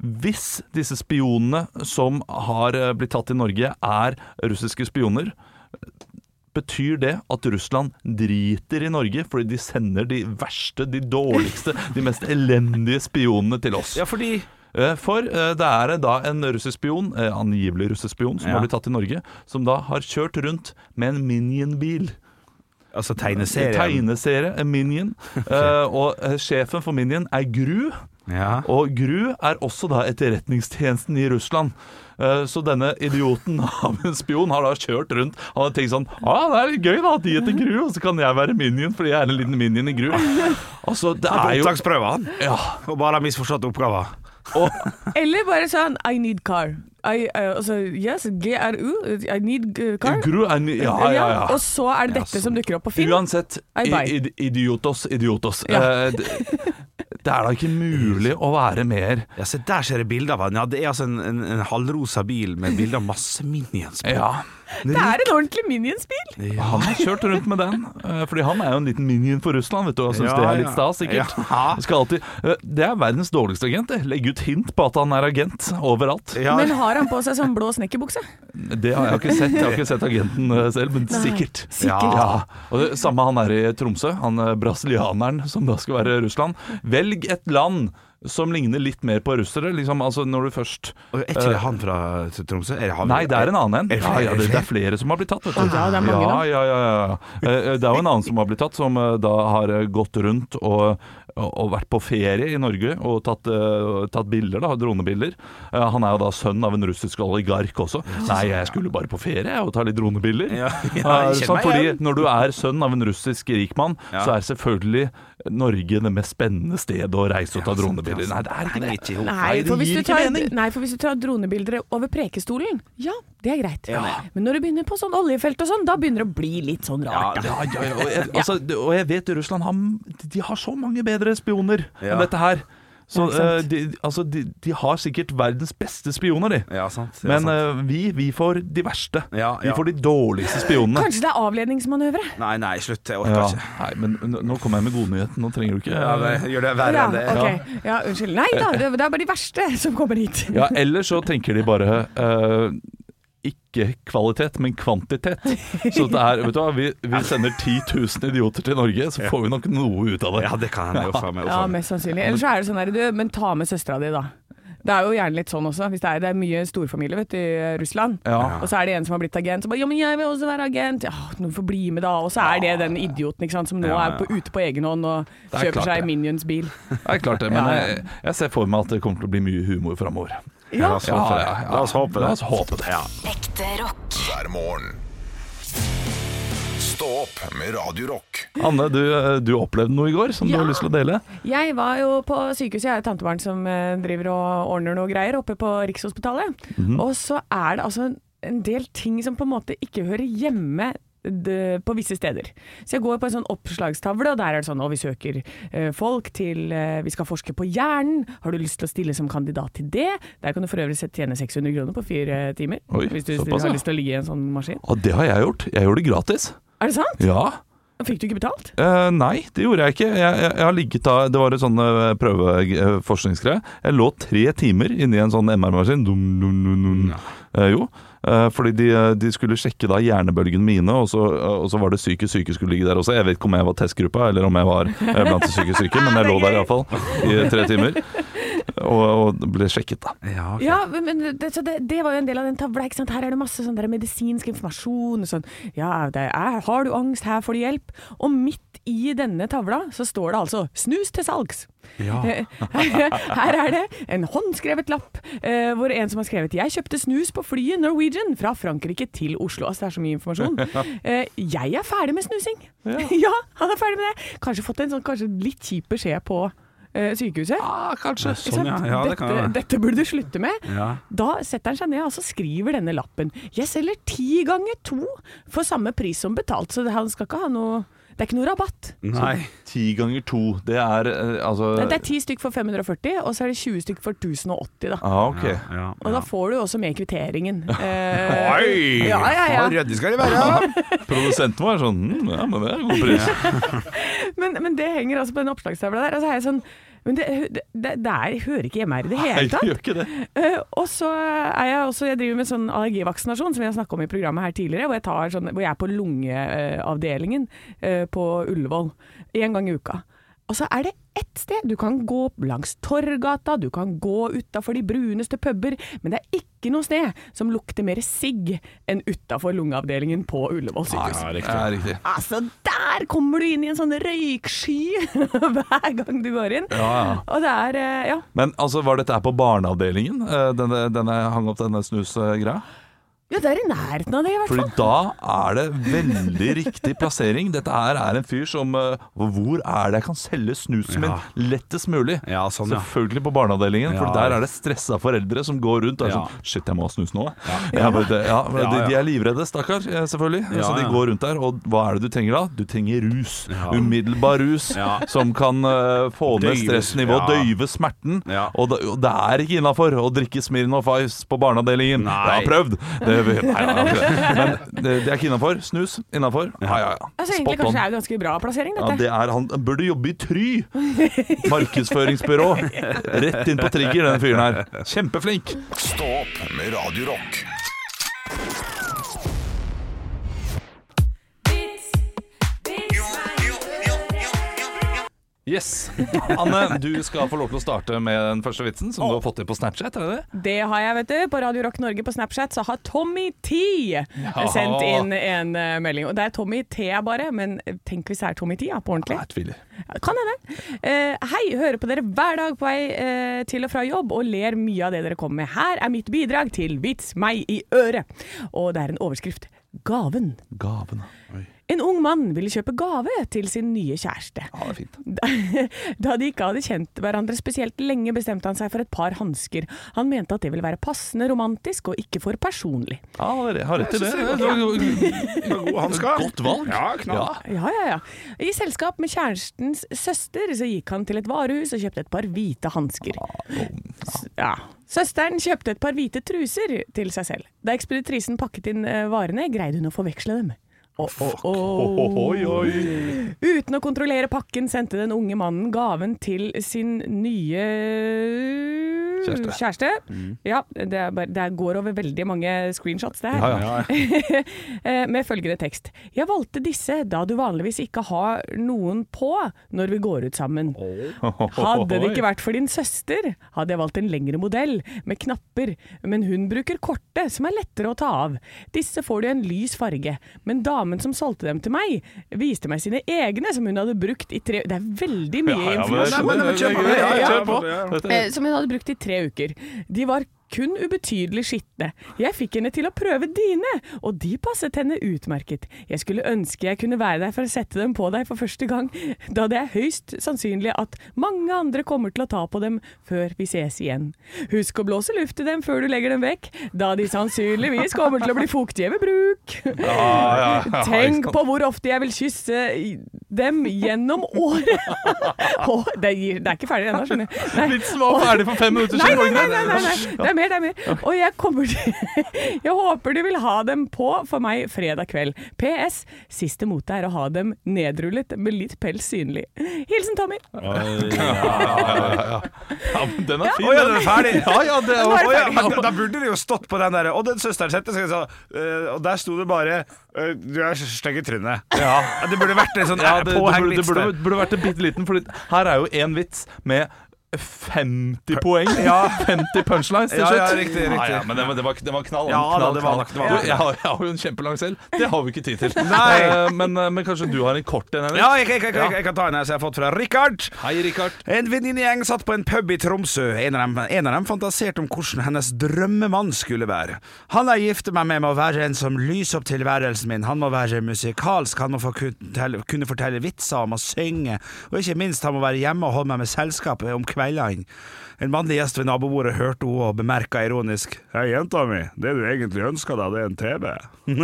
C: hvis disse spionene som har eh, blitt tatt i Norge, er russiske spioner, betyr det at Russland driter i Norge fordi de sender de verste, de dårligste, de mest elendige spionene til oss.
D: ja, fordi
C: Eh, For eh, det er da en russisk spion, eh, angivelig russisk spion, som
D: Ja.
C: har blitt tatt i Norge, som da har kjørt rundt med en Minion-bil.
D: Altså
C: tegneserie, en Minion. okay. og sjefen for Minion er Gru.
D: Ja.
C: Og GRU er også da etterretningstjenesten i Russland. Eh, Så denne idioten av en spion har da kjørt rundt Han har tenkt sånn ah, Det er litt gøy da at de heter GRU, og så kan jeg være minion fordi jeg er en liten minion i GRU. Altså, det er jo
D: opptaksprøver, han.
C: ja,
D: Og bare har misforstått oppgaven.
C: og,
E: Eller bare sånn I need car. I, uh, altså, yes, GRU. I need uh, car.
C: GRU I need, Ja, ja, ja.
E: Og så er det dette som dukker opp på film.
C: Uansett, idiotos, idiotos.
E: Ja.
C: Eh, det, er da ikke mulig å være mer
D: Ja, se der ser jeg bilde av han. Ja, det er altså en, en, en halvrosa bil med bilde av masse minions på.
C: Ja.
E: Det er en ordentlig Minions-bil!
C: Han har kjørt rundt med den, eh, fordi han er jo en liten minion for Russland, vet du, og syns
D: Ja,
C: det er litt stas, sikkert.
D: Ja.
C: Alltid, eh, det er verdens dårligste agent, det. Legge ut hint på at han er agent overalt.
D: Ja,
E: Men har han på seg sånn blå snekkerbukse?
C: Det har jeg ikke sett. Jeg har ikke sett agenten eh, selv, men
E: Nei,
C: sikkert.
E: sikkert.
C: Ja. Og det samme han er i Tromsø, han brasilianeren som da skal være Russland. Velg et land som ligner litt mer på russere. Liksom, altså når du først
D: Er ikke det han fra Tromsø? Er det han?
C: Nei, det er en annen en.
D: Er
C: Ja, ja, det, det er flere som har blitt tatt. Vet du.
E: Ja, det er mange
C: ja, ja, ja, ja. Eh, Det er jo en annen som har blitt tatt, som eh, da har eh, gått rundt og, og, vært på ferie i Norge og tatt, tatt bilder, da, dronebilder. Han er jo da sønn av en russisk oligark også. Nei, jeg skulle bare på ferie og ta litt dronebilder.
D: Ja, ja,
C: sånn, fordi når du er sønn av en russisk rikmann,
D: Ja.
C: så er selvfølgelig Norge det mest spennende stedet å reise og ta dronebilder. Nei, det er ikke det.
E: Nei, for hvis du tar, nei, for hvis du tar dronebilder over Prekestolen, ja, det er greit.
D: Ja.
E: Men når du begynner på sånn oljefelt og sånn, da begynner det å bli litt sånn rart.
C: ja, ja, og, jeg, altså, og jeg vet Russland har, de har så mange bedre spioner enn dette her. Så
E: Ja,
C: eh, de, altså, de, de har sikkert verdens beste spioner, de.
D: Ja, sant. er
C: Men eh, vi, vi får de verste.
D: Ja,
C: Vi får de dårligste spionene.
E: Kanskje det er avledningsmanøvre?
D: Nei, nei, slutt. Jeg orker
C: Ja.
D: ikke.
C: Nei, men nå kommer jeg med godnyheten. Nå trenger du ikke
D: Ja, det, gjør det verre
E: Ja,
D: enn det.
E: ok. Ja, unnskyld. Nei da, det det er bare de verste som kommer hit.
C: Ja, eller så tenker de bare eh, ikke kvalitet, men kvantitet. Så det er, vet du hva, vi, vi sender 10 000 idioter til Norge, så får vi nok noe ut av det.
D: Ja, det kan hende. Uff a
E: Ja, mest sannsynlig. Eller så er det sånn her, du, men ta med søstera di, da. Det er jo gjerne litt sånn også, hvis det er, det er mye storfamilie vet du, i Russland.
C: Ja.
E: Og så er det en som har blitt agent, så bare 'ja, men jeg vil også være agent'. Ja, noen får bli med da. Og så er det den idioten ikke sant, som nå
D: Ja, ja.
E: er på, ute på egen hånd og
C: er
E: kjøper
C: klart
E: seg. Minions-bil.
C: Det er klart det, men
E: Ja, ja.
C: jeg, jeg ser for meg at det kommer til å bli mye humor framover.
D: La oss håpe det. La oss håpe
C: La oss håpe det.
A: Ekte rock.
B: hver morgen. Stå opp med Radio Rock.
C: Anne, du, du opplevde noe i går som du har lyst til å dele?
E: Jeg var jo på sykehuset, jeg er et tantebarn som eh, driver og ordner noe greier oppe på Rikshospitalet.
C: Mhm.
E: Og så er det altså en del ting som på en måte ikke hører hjemme det, på visse steder. Så jeg går på en sånn oppslagstavle, og der er det sånn Og vi søker eh, folk til eh, Vi skal forske på hjernen. Har du lyst til å stille som kandidat til det? Der kan du for øvrig tjene 600 kroner på fire timer.
C: Oi,
E: hvis du
C: såpass, ja.
E: har lyst til å ligge i en sånn maskin.
C: Og det har jeg gjort. Jeg gjorde det gratis.
E: Er det sant?
C: Ja.
E: Fikk du ikke betalt?
C: Eh, nei, det gjorde jeg ikke. Jeg, jeg, jeg har ligget da Det var et sånn uh, prøveforskningsgreie. Jeg lå tre timer inni en sånn MR-maskin. Dum, dum, dum, dum. Eh, jo. Eh, fordi de, eh, de skulle sjekke da hjernebølgene mine, og så, eh, og så var det psykisk syke skulle ligge der også. Jeg vet ikke om jeg var testgruppa, eller om jeg var blant de psykisk syke, men jeg lå der iallfall i tre timer. Og, og ble sjekket, da.
D: Ja, okay.
E: Ja, men det, så det, det var jo en del av den tavla. Ikke sant? Her er det masse sånn der medisinsk informasjon. Sånn. Ja, det er, har du angst, her får du hjelp. Og midt i denne tavla så står det altså 'snus til salgs'.
D: Ja.
E: Her, er det en håndskrevet lapp eh, hvor en som har skrevet 'Jeg kjøpte snus på flyet Norwegian fra Frankrike til Oslo'. Altså det er så mye informasjon. Eh, jeg er ferdig med snusing. Ja. han er ferdig med det. Kanskje fått en sånn kanskje litt kjip beskjed på sykehuset.
C: Ah, kanskje.
D: Sånn, ja. Ja, det kan
E: dette, dette burde du slutte med.
D: Ja.
E: Da setter han seg ned og så skriver denne lappen. Jeg selger ti ganger to for samme pris som betalt, så han skal ikke ha noe Det er ikke noe rabatt.
D: Nei.
C: Ti ganger to. Det er eh, altså
E: Det er ti stykk for 540, og så er det 20 stykk for 1080, da.
C: ah, ok.
D: Ja,
E: Og da får du jo også med kvitteringen. Eh,
D: Oi!
E: Ja, ja, ja.
D: Ryddig skal de være.
C: Produsenten var sånn hm, Ja, men det er god pris.
E: Men, men det henger altså på den oppslagstavla der. Og så har jeg sånn men det, det, det, er, hører ikke hjemme her i det
C: Nei,
E: hele tatt.
C: gjør ikke det.
E: Uh, og så er jeg også Jeg driver med sånn allergivaksinasjon, som vi har snakka om i programmet her tidligere. Hvor jeg, tar sånn, hvor jeg er på lungeavdelingen uh, på Ullevål én gang i uka. Og så er det ett sted. Du kan gå langs Torgata, du kan gå utafor de bruneste puber, men det er ikke noe sted som lukter mer sigg enn utafor lungeavdelingen på Ullevål sykehus.
D: Ja, riktig.
C: Ja, riktig.
E: Altså, der kommer du inn i en sånn røyksky hver gang du går inn.
C: Ja, ja.
E: Og det er eh, Ja.
C: Men altså, var dette her på barneavdelingen? eh, Denne, denne hang opp denne snusgreia?
E: Ja, det er i nærheten av det, i hvert fall.
C: Fordi da er det veldig riktig plassering. Dette her er en fyr som uh, Hvor er det jeg kan selge snusen min
D: Ja.
C: lettest mulig?
D: Ja, sånn, ja.
C: Selvfølgelig på barneavdelingen, for der er det stressa foreldre som går rundt og er
D: Ja.
C: sånn Shit, jeg må ha snus nå. Bare, det, ja, men
D: Ja,
C: de,
D: ja.
C: de er livredde, stakkar, eh, selvfølgelig.
D: Ja,
C: så de går rundt der. Og hva er det du trenger da? Du trenger rus.
D: Ja.
C: Umiddelbar rus
D: Ja.
C: som kan uh, få ned stressnivået,
D: ja.
C: døyve smerten.
D: Ja.
C: Og, det, og det er ikke innafor å drikke Smirnov Ice på barneavdelingen.
D: Nei.
C: Jeg har prøvd. Det, nei. Men det, det er ikke innafor. Snus innafor. Ja, ja, ja.
E: Altså, egentlig
C: Spot on.
E: kanskje det er ganske bra plassering,
C: Ja, det er, han burde jobbe i Try! Markedsføringsbyrå. Rett inn på trigger, den fyren her. Kjempeflink.
B: Stå opp med Radio
C: Yes. Anne, du skal få lov til å starte med den første vitsen som du har fått til på Snapchat. er det det?
E: Det har jeg, vet du. På Radio Rock Norge på Snapchat så har Tommy T sendt inn en uh, melding. Og det er Tommy T bare, men tenk hvis det er Tommy T ja, på ordentlig.
C: Jeg tviler.
E: Kan hende. Uh, hei, hører på dere hver dag på vei uh, til og fra jobb og ler mye av det dere kommer med. Her er mitt bidrag til Vits meg i øret. Og det er en overskrift. Gaven.
C: Gaven. Oi.
E: En ung mann ville kjøpe gave til sin nye kjæreste.
C: Ja, det er fint.
E: Da, da de ikke hadde kjent hverandre spesielt lenge, bestemte han seg for et par hansker. Han mente at det ville være passende romantisk og ikke for personlig.
C: Ja, det har- rett i det.
D: Hansker.
C: Godt valg.
D: Ja, knall.
C: Ja.
E: Ja, ja. I selskap med kjærestens søster så gikk han til et varehus og kjøpte et par hvite hansker. Ja. Søsteren kjøpte et par hvite truser til seg selv. Da ekspeditrisen pakket inn eh, varene, greide hun å forveksle dem. Oh, oh, oh.
C: Oi, oi.
E: Uten å kontrollere pakken sendte den unge mannen gaven til sin nye kjæreste. Ja, det, er bare, det går over veldig mange screenshots, det her.
C: Ja, ja.
E: Eh, Med følgende tekst. Jeg valgte disse da du vanligvis ikke har noen på når vi går ut sammen. Hadde det ikke vært for din søster, hadde jeg valgt en lengre modell med knapper, men hun bruker korte, som er lettere å ta av. Disse får du i en lys farge, men damen som solgte dem til meg, viste meg sine egne som hun hadde brukt i tre Det er veldig mye
C: Ja, ja,
E: informasjon. Eh, som hun hadde brukt i tre uker. De var kun ubetydelig skitne. Jeg fikk henne til å prøve dine, og de passet henne utmerket. Jeg skulle ønske jeg kunne være der for å sette dem på deg for første gang, da det er høyst sannsynlig at mange andre kommer til å ta på dem før vi ses igjen. Husk å blåse luft i dem før du legger dem vekk, da de sannsynligvis kommer til å bli fuktige ved bruk.
C: ja, ja,
E: Tenk på hvor ofte jeg vil kysse dem gjennom året. Det, er ikke ferdig ennå, skjønner du. Nei.
C: Vitsen var ferdig for fem minutter siden.
E: nei, nei, nei, nei, nei. Er mer, det er mer. Og jeg kommer til Jeg håper du vil ha dem på for meg fredag kveld. PS. Siste mote er å ha dem nedrullet med litt pels synlig. Hilsen Tommy.
C: Ja, ja, ja, ja. ja, men den er fin.
D: Å ja, den er ferdig?
C: Ja, ja, det
D: Å ja, da, burde det jo stått på den der Og den søsteren sette seg sånn Og der sto det bare øh, Du er stygg i trynet.
C: Ja.
D: Det burde vært en sånn
C: Ja,
D: ja,
C: det, det, burde, det burde, burde vært en bitte liten, for her er jo én vits med 50 poeng.
D: Ja.
C: 50 punchlines til slutt.
D: ja, riktig, riktig.
C: Ja, ja, men det var, det var, det var knall.
D: Ja,
C: knall,
D: da, det var
C: knall.
D: det var
C: Du, jeg, har, jeg har jo en kjempelang selv. Det har vi ikke tid til.
D: Nei.
C: Eh, men, eh, men kanskje du har en kort en?
D: Ja, jeg, jeg, jeg, jeg, jeg kan ta en her som jeg har fått fra Rikard.
C: Hei, Richard.
D: En venninnegjeng satt på en pub i Tromsø. En av, dem, en av dem fantaserte om hvordan hennes drømmemann skulle være. Han jeg gifter meg med må være en som lyser opp tilværelsen min. Han må være musikalsk, han må få kunne, fortelle vitser, han må synge, og ikke minst han må være hjemme og holde meg med selskap om kveldene. En mannlig gjest ved nabobordet hørte henne og bemerka ironisk Hei, jenta mi, det du egentlig ønsker deg, det er en TV.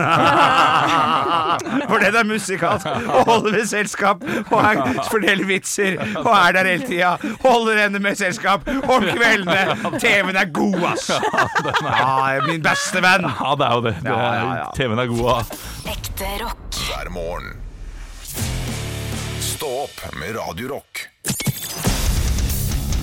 D: For den er musikalsk, og holder med selskap, og han fordeler vitser, og er der hele tida. Holder henne med selskap om kveldene. TV-en er god, ass! Ja, min beste venn.
C: Ja, det er jo det. det er. TV-en er god. ass.
A: Ekte rock.
B: hver morgen. Stå opp med Radio Rock.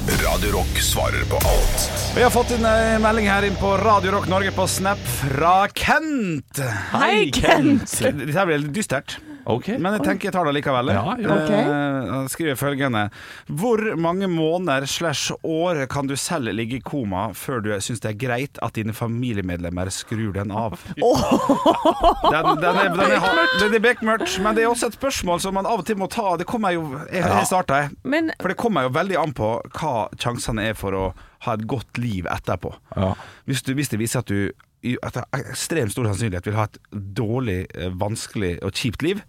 B: Radio Rock svarer på alt
D: Vi har fått inn en melding her inn på Radio Rock Norge på Snap fra Kent.
E: Hei, Kent.
D: Dette blir litt dystert.
C: Ok.
D: Men jeg tenker jeg tar det likevel.
C: Ja, ja.
E: Okay.
D: Eh, skriver følgende Hvor mange måneder slash år kan du selv ligge i koma før du syns det er greit at dine familiemedlemmer skrur den av? Den, den, er, den, er, den er bekmørkt, men det er også et spørsmål som man av og til må ta. Det kommer jo Jeg, jeg starta, jeg.
E: Men
D: For det kommer jo veldig an på hva sjansene er for å ha et godt liv etterpå.
C: Ja.
D: Hvis, du, hvis det viser at du etter ekstremt stor sannsynlighet vil ha et dårlig, eh, vanskelig og kjipt liv,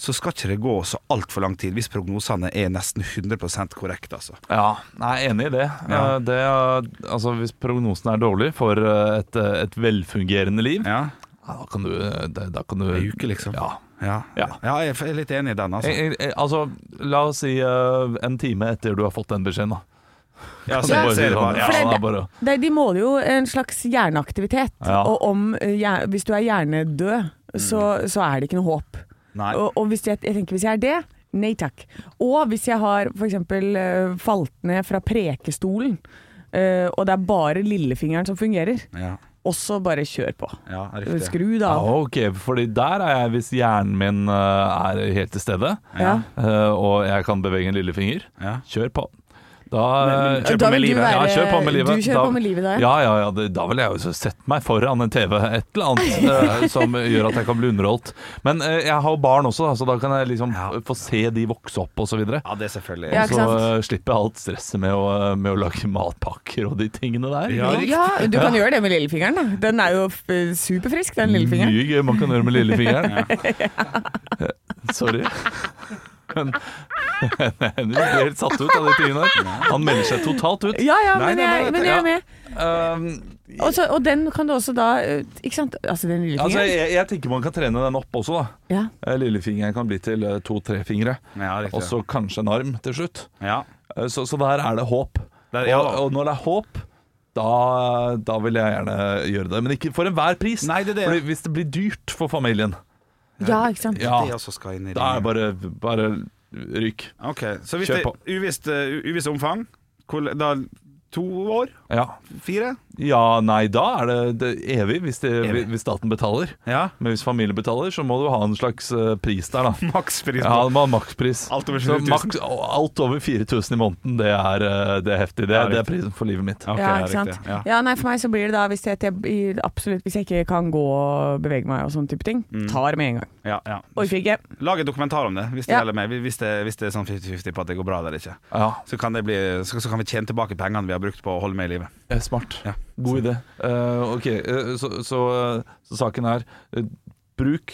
D: så skal ikke det gå så altfor lang tid hvis prognosene er nesten 100% korrekte. Altså.
C: Ja, jeg er enig i det.
D: Ja.
C: Eh, det er- altså, hvis prognosen er dårlig for eh, et, eh, et velfungerende liv,
D: Ja,
C: ja, da kan du, eh, da, kan du
D: uke, liksom.
C: Ja.
D: Ja.
C: Ja.
D: ja, jeg er litt enig i den. Altså.
C: Jeg, jeg, altså, la oss si eh, en time etter du har fått den beskjeden, da.
D: Ja, så,
C: du bare
D: så det
C: sånn,
D: bare,
C: ja, bare,
E: det, de måler jo en slags hjerneaktivitet.
C: Ja.
E: Og om, eh, hvis du er hjernedød, så, så er det ikke noe håp.
D: Nei.
E: Og, og hvis jeg, jeg tenker hvis jeg er det, nei takk. Og hvis jeg har f.eks. Uh, falt ned fra prekestolen, uh, og det er bare lillefingeren som fungerer,
D: Ja,
E: også bare kjør på.
D: ja.
E: Skru det
C: ja, ok, fordi der er jeg hvis hjernen min eh, er helt til stede,
E: Ja.
C: eh, og jeg kan bevege en lillefinger.
D: Ja.
C: Kjør på. Da,
D: Men-
C: eh,
D: kjør
E: Da
D: med
E: vil du
D: livet.
E: være-
C: Ja, kjør på med livet.
E: Du kjører
C: Da-
E: på med livet da, ja.
C: Ja, ja, det, da vil jeg jo sette meg foran en TV, et eller annet eh, som gjør at jeg kan bli underholdt. Men uh, jeg har jo barn også, da, så da kan jeg liksom
D: Ja.
C: få se de vokse opp osv.
D: ja, det er selvfølgelig
E: Ja,
C: så eh, slipper jeg alt stresset med å, med å lage matpakker og de tingene der.
D: Ja.
E: Ja, du kan gjøre det med lillefingeren. da Den er jo f- superfrisk, den lillefingeren.
C: Mye gøy man kan gjøre med lillefingeren. Sorry. Men Henrik blir helt satt ut av de tingene der. Han melder seg totalt ut.
E: Ja ja,
D: Nei,
E: men
D: nei, nei,
E: jeg, men jeg er med.
C: Um,
E: Og, så, og den kan du også da eh, Ikke sant? Altså den
C: altså, jeg, jeg tenker man kan trene den opp også, da.
E: Ja.
C: Eh, Lillefingeren kan bli til eh, to-tre fingre.
D: Ja.
C: Og så kanskje en arm til slutt.
D: ja.
C: Så, så der er det håp.
D: Der- ja.
C: Og, og når det er håp, da, da vil jeg gjerne gjøre det. Men ikke for enhver pris.
D: Nei, det er det.
C: Fordi hvis det blir dyrt for familien,
E: ja, ikke sant.
C: ja,
D: Det også skal inn i
C: da er det bare, bare ryk.
D: Ok, så hvis
C: Kjør
D: det
C: på.
D: er uvisst, uh, uvisst omfang hvor, Da to år?
C: Ja.
D: Fire?
C: ja, nei, da er det, det evig hvis, det,
D: Evig.
C: hvis staten betaler.
D: Ja.
C: Men hvis familien betaler, så må du ha en slags eh, pris der, da.
D: Makspris.
C: Ja, det må ha makspris.
D: Alt over
C: Så
D: 7000.
C: maks, alt over 4000 i måneden, det er, eh, det er heftig. Det,
D: Ja,
C: det er prisen for livet mitt.
D: Okay,
E: ja,
D: ja,
E: ikke sant?
D: riktig. Ja.
E: Ja, nei, for meg så blir det da hvis jeg, jeg, absolutt, hvis jeg ikke kan gå og bevege meg og sånne type ting,
D: Mm.
E: tar med en gang.
D: Ja, ja.
E: Orker ikke.
D: Lag en dokumentar om det, hvis det
E: Ja.
D: gjelder meg. Hvis det, hvis det er sånn 50-50 på at det går bra eller ikke.
C: Ja,
D: Så kan, det bli, så, så kan vi tjene tilbake pengene vi har brukt på å holde meg i live.
C: Er smart.
D: Ja.
C: God idé. Uh, ok, uh, så, så, så saken er uh, bruk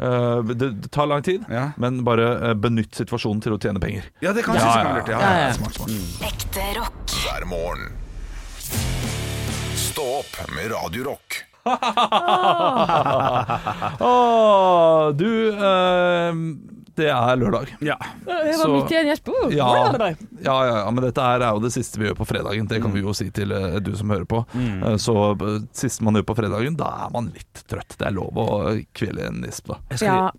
C: eh, det, det tar lang tid,
D: Ja,
C: men bare eh, benytt situasjonen til å tjene penger.
D: ja det kan
C: Ja,
D: jeg synes
C: ja.
D: Ja,
E: ja, ja.
D: ja.
C: Smart, smart.
A: Ekte rock.
B: hver morgen. Stå opp med Radio Rock.
C: Du eh, Det er lørdag.
D: Ja.
E: Jeg
C: var Så- midt i
E: en gjesp.
C: Ja, ja, ja, ja, men dette er jo det siste vi gjør på fredagen. Det kan vi jo si til eh, du som hører på. Eh, Så eh, siste man gjør på fredagen, da er man litt trøtt. Det er lov å kvele en nisp, da.
D: Jeg skal,
E: Ja.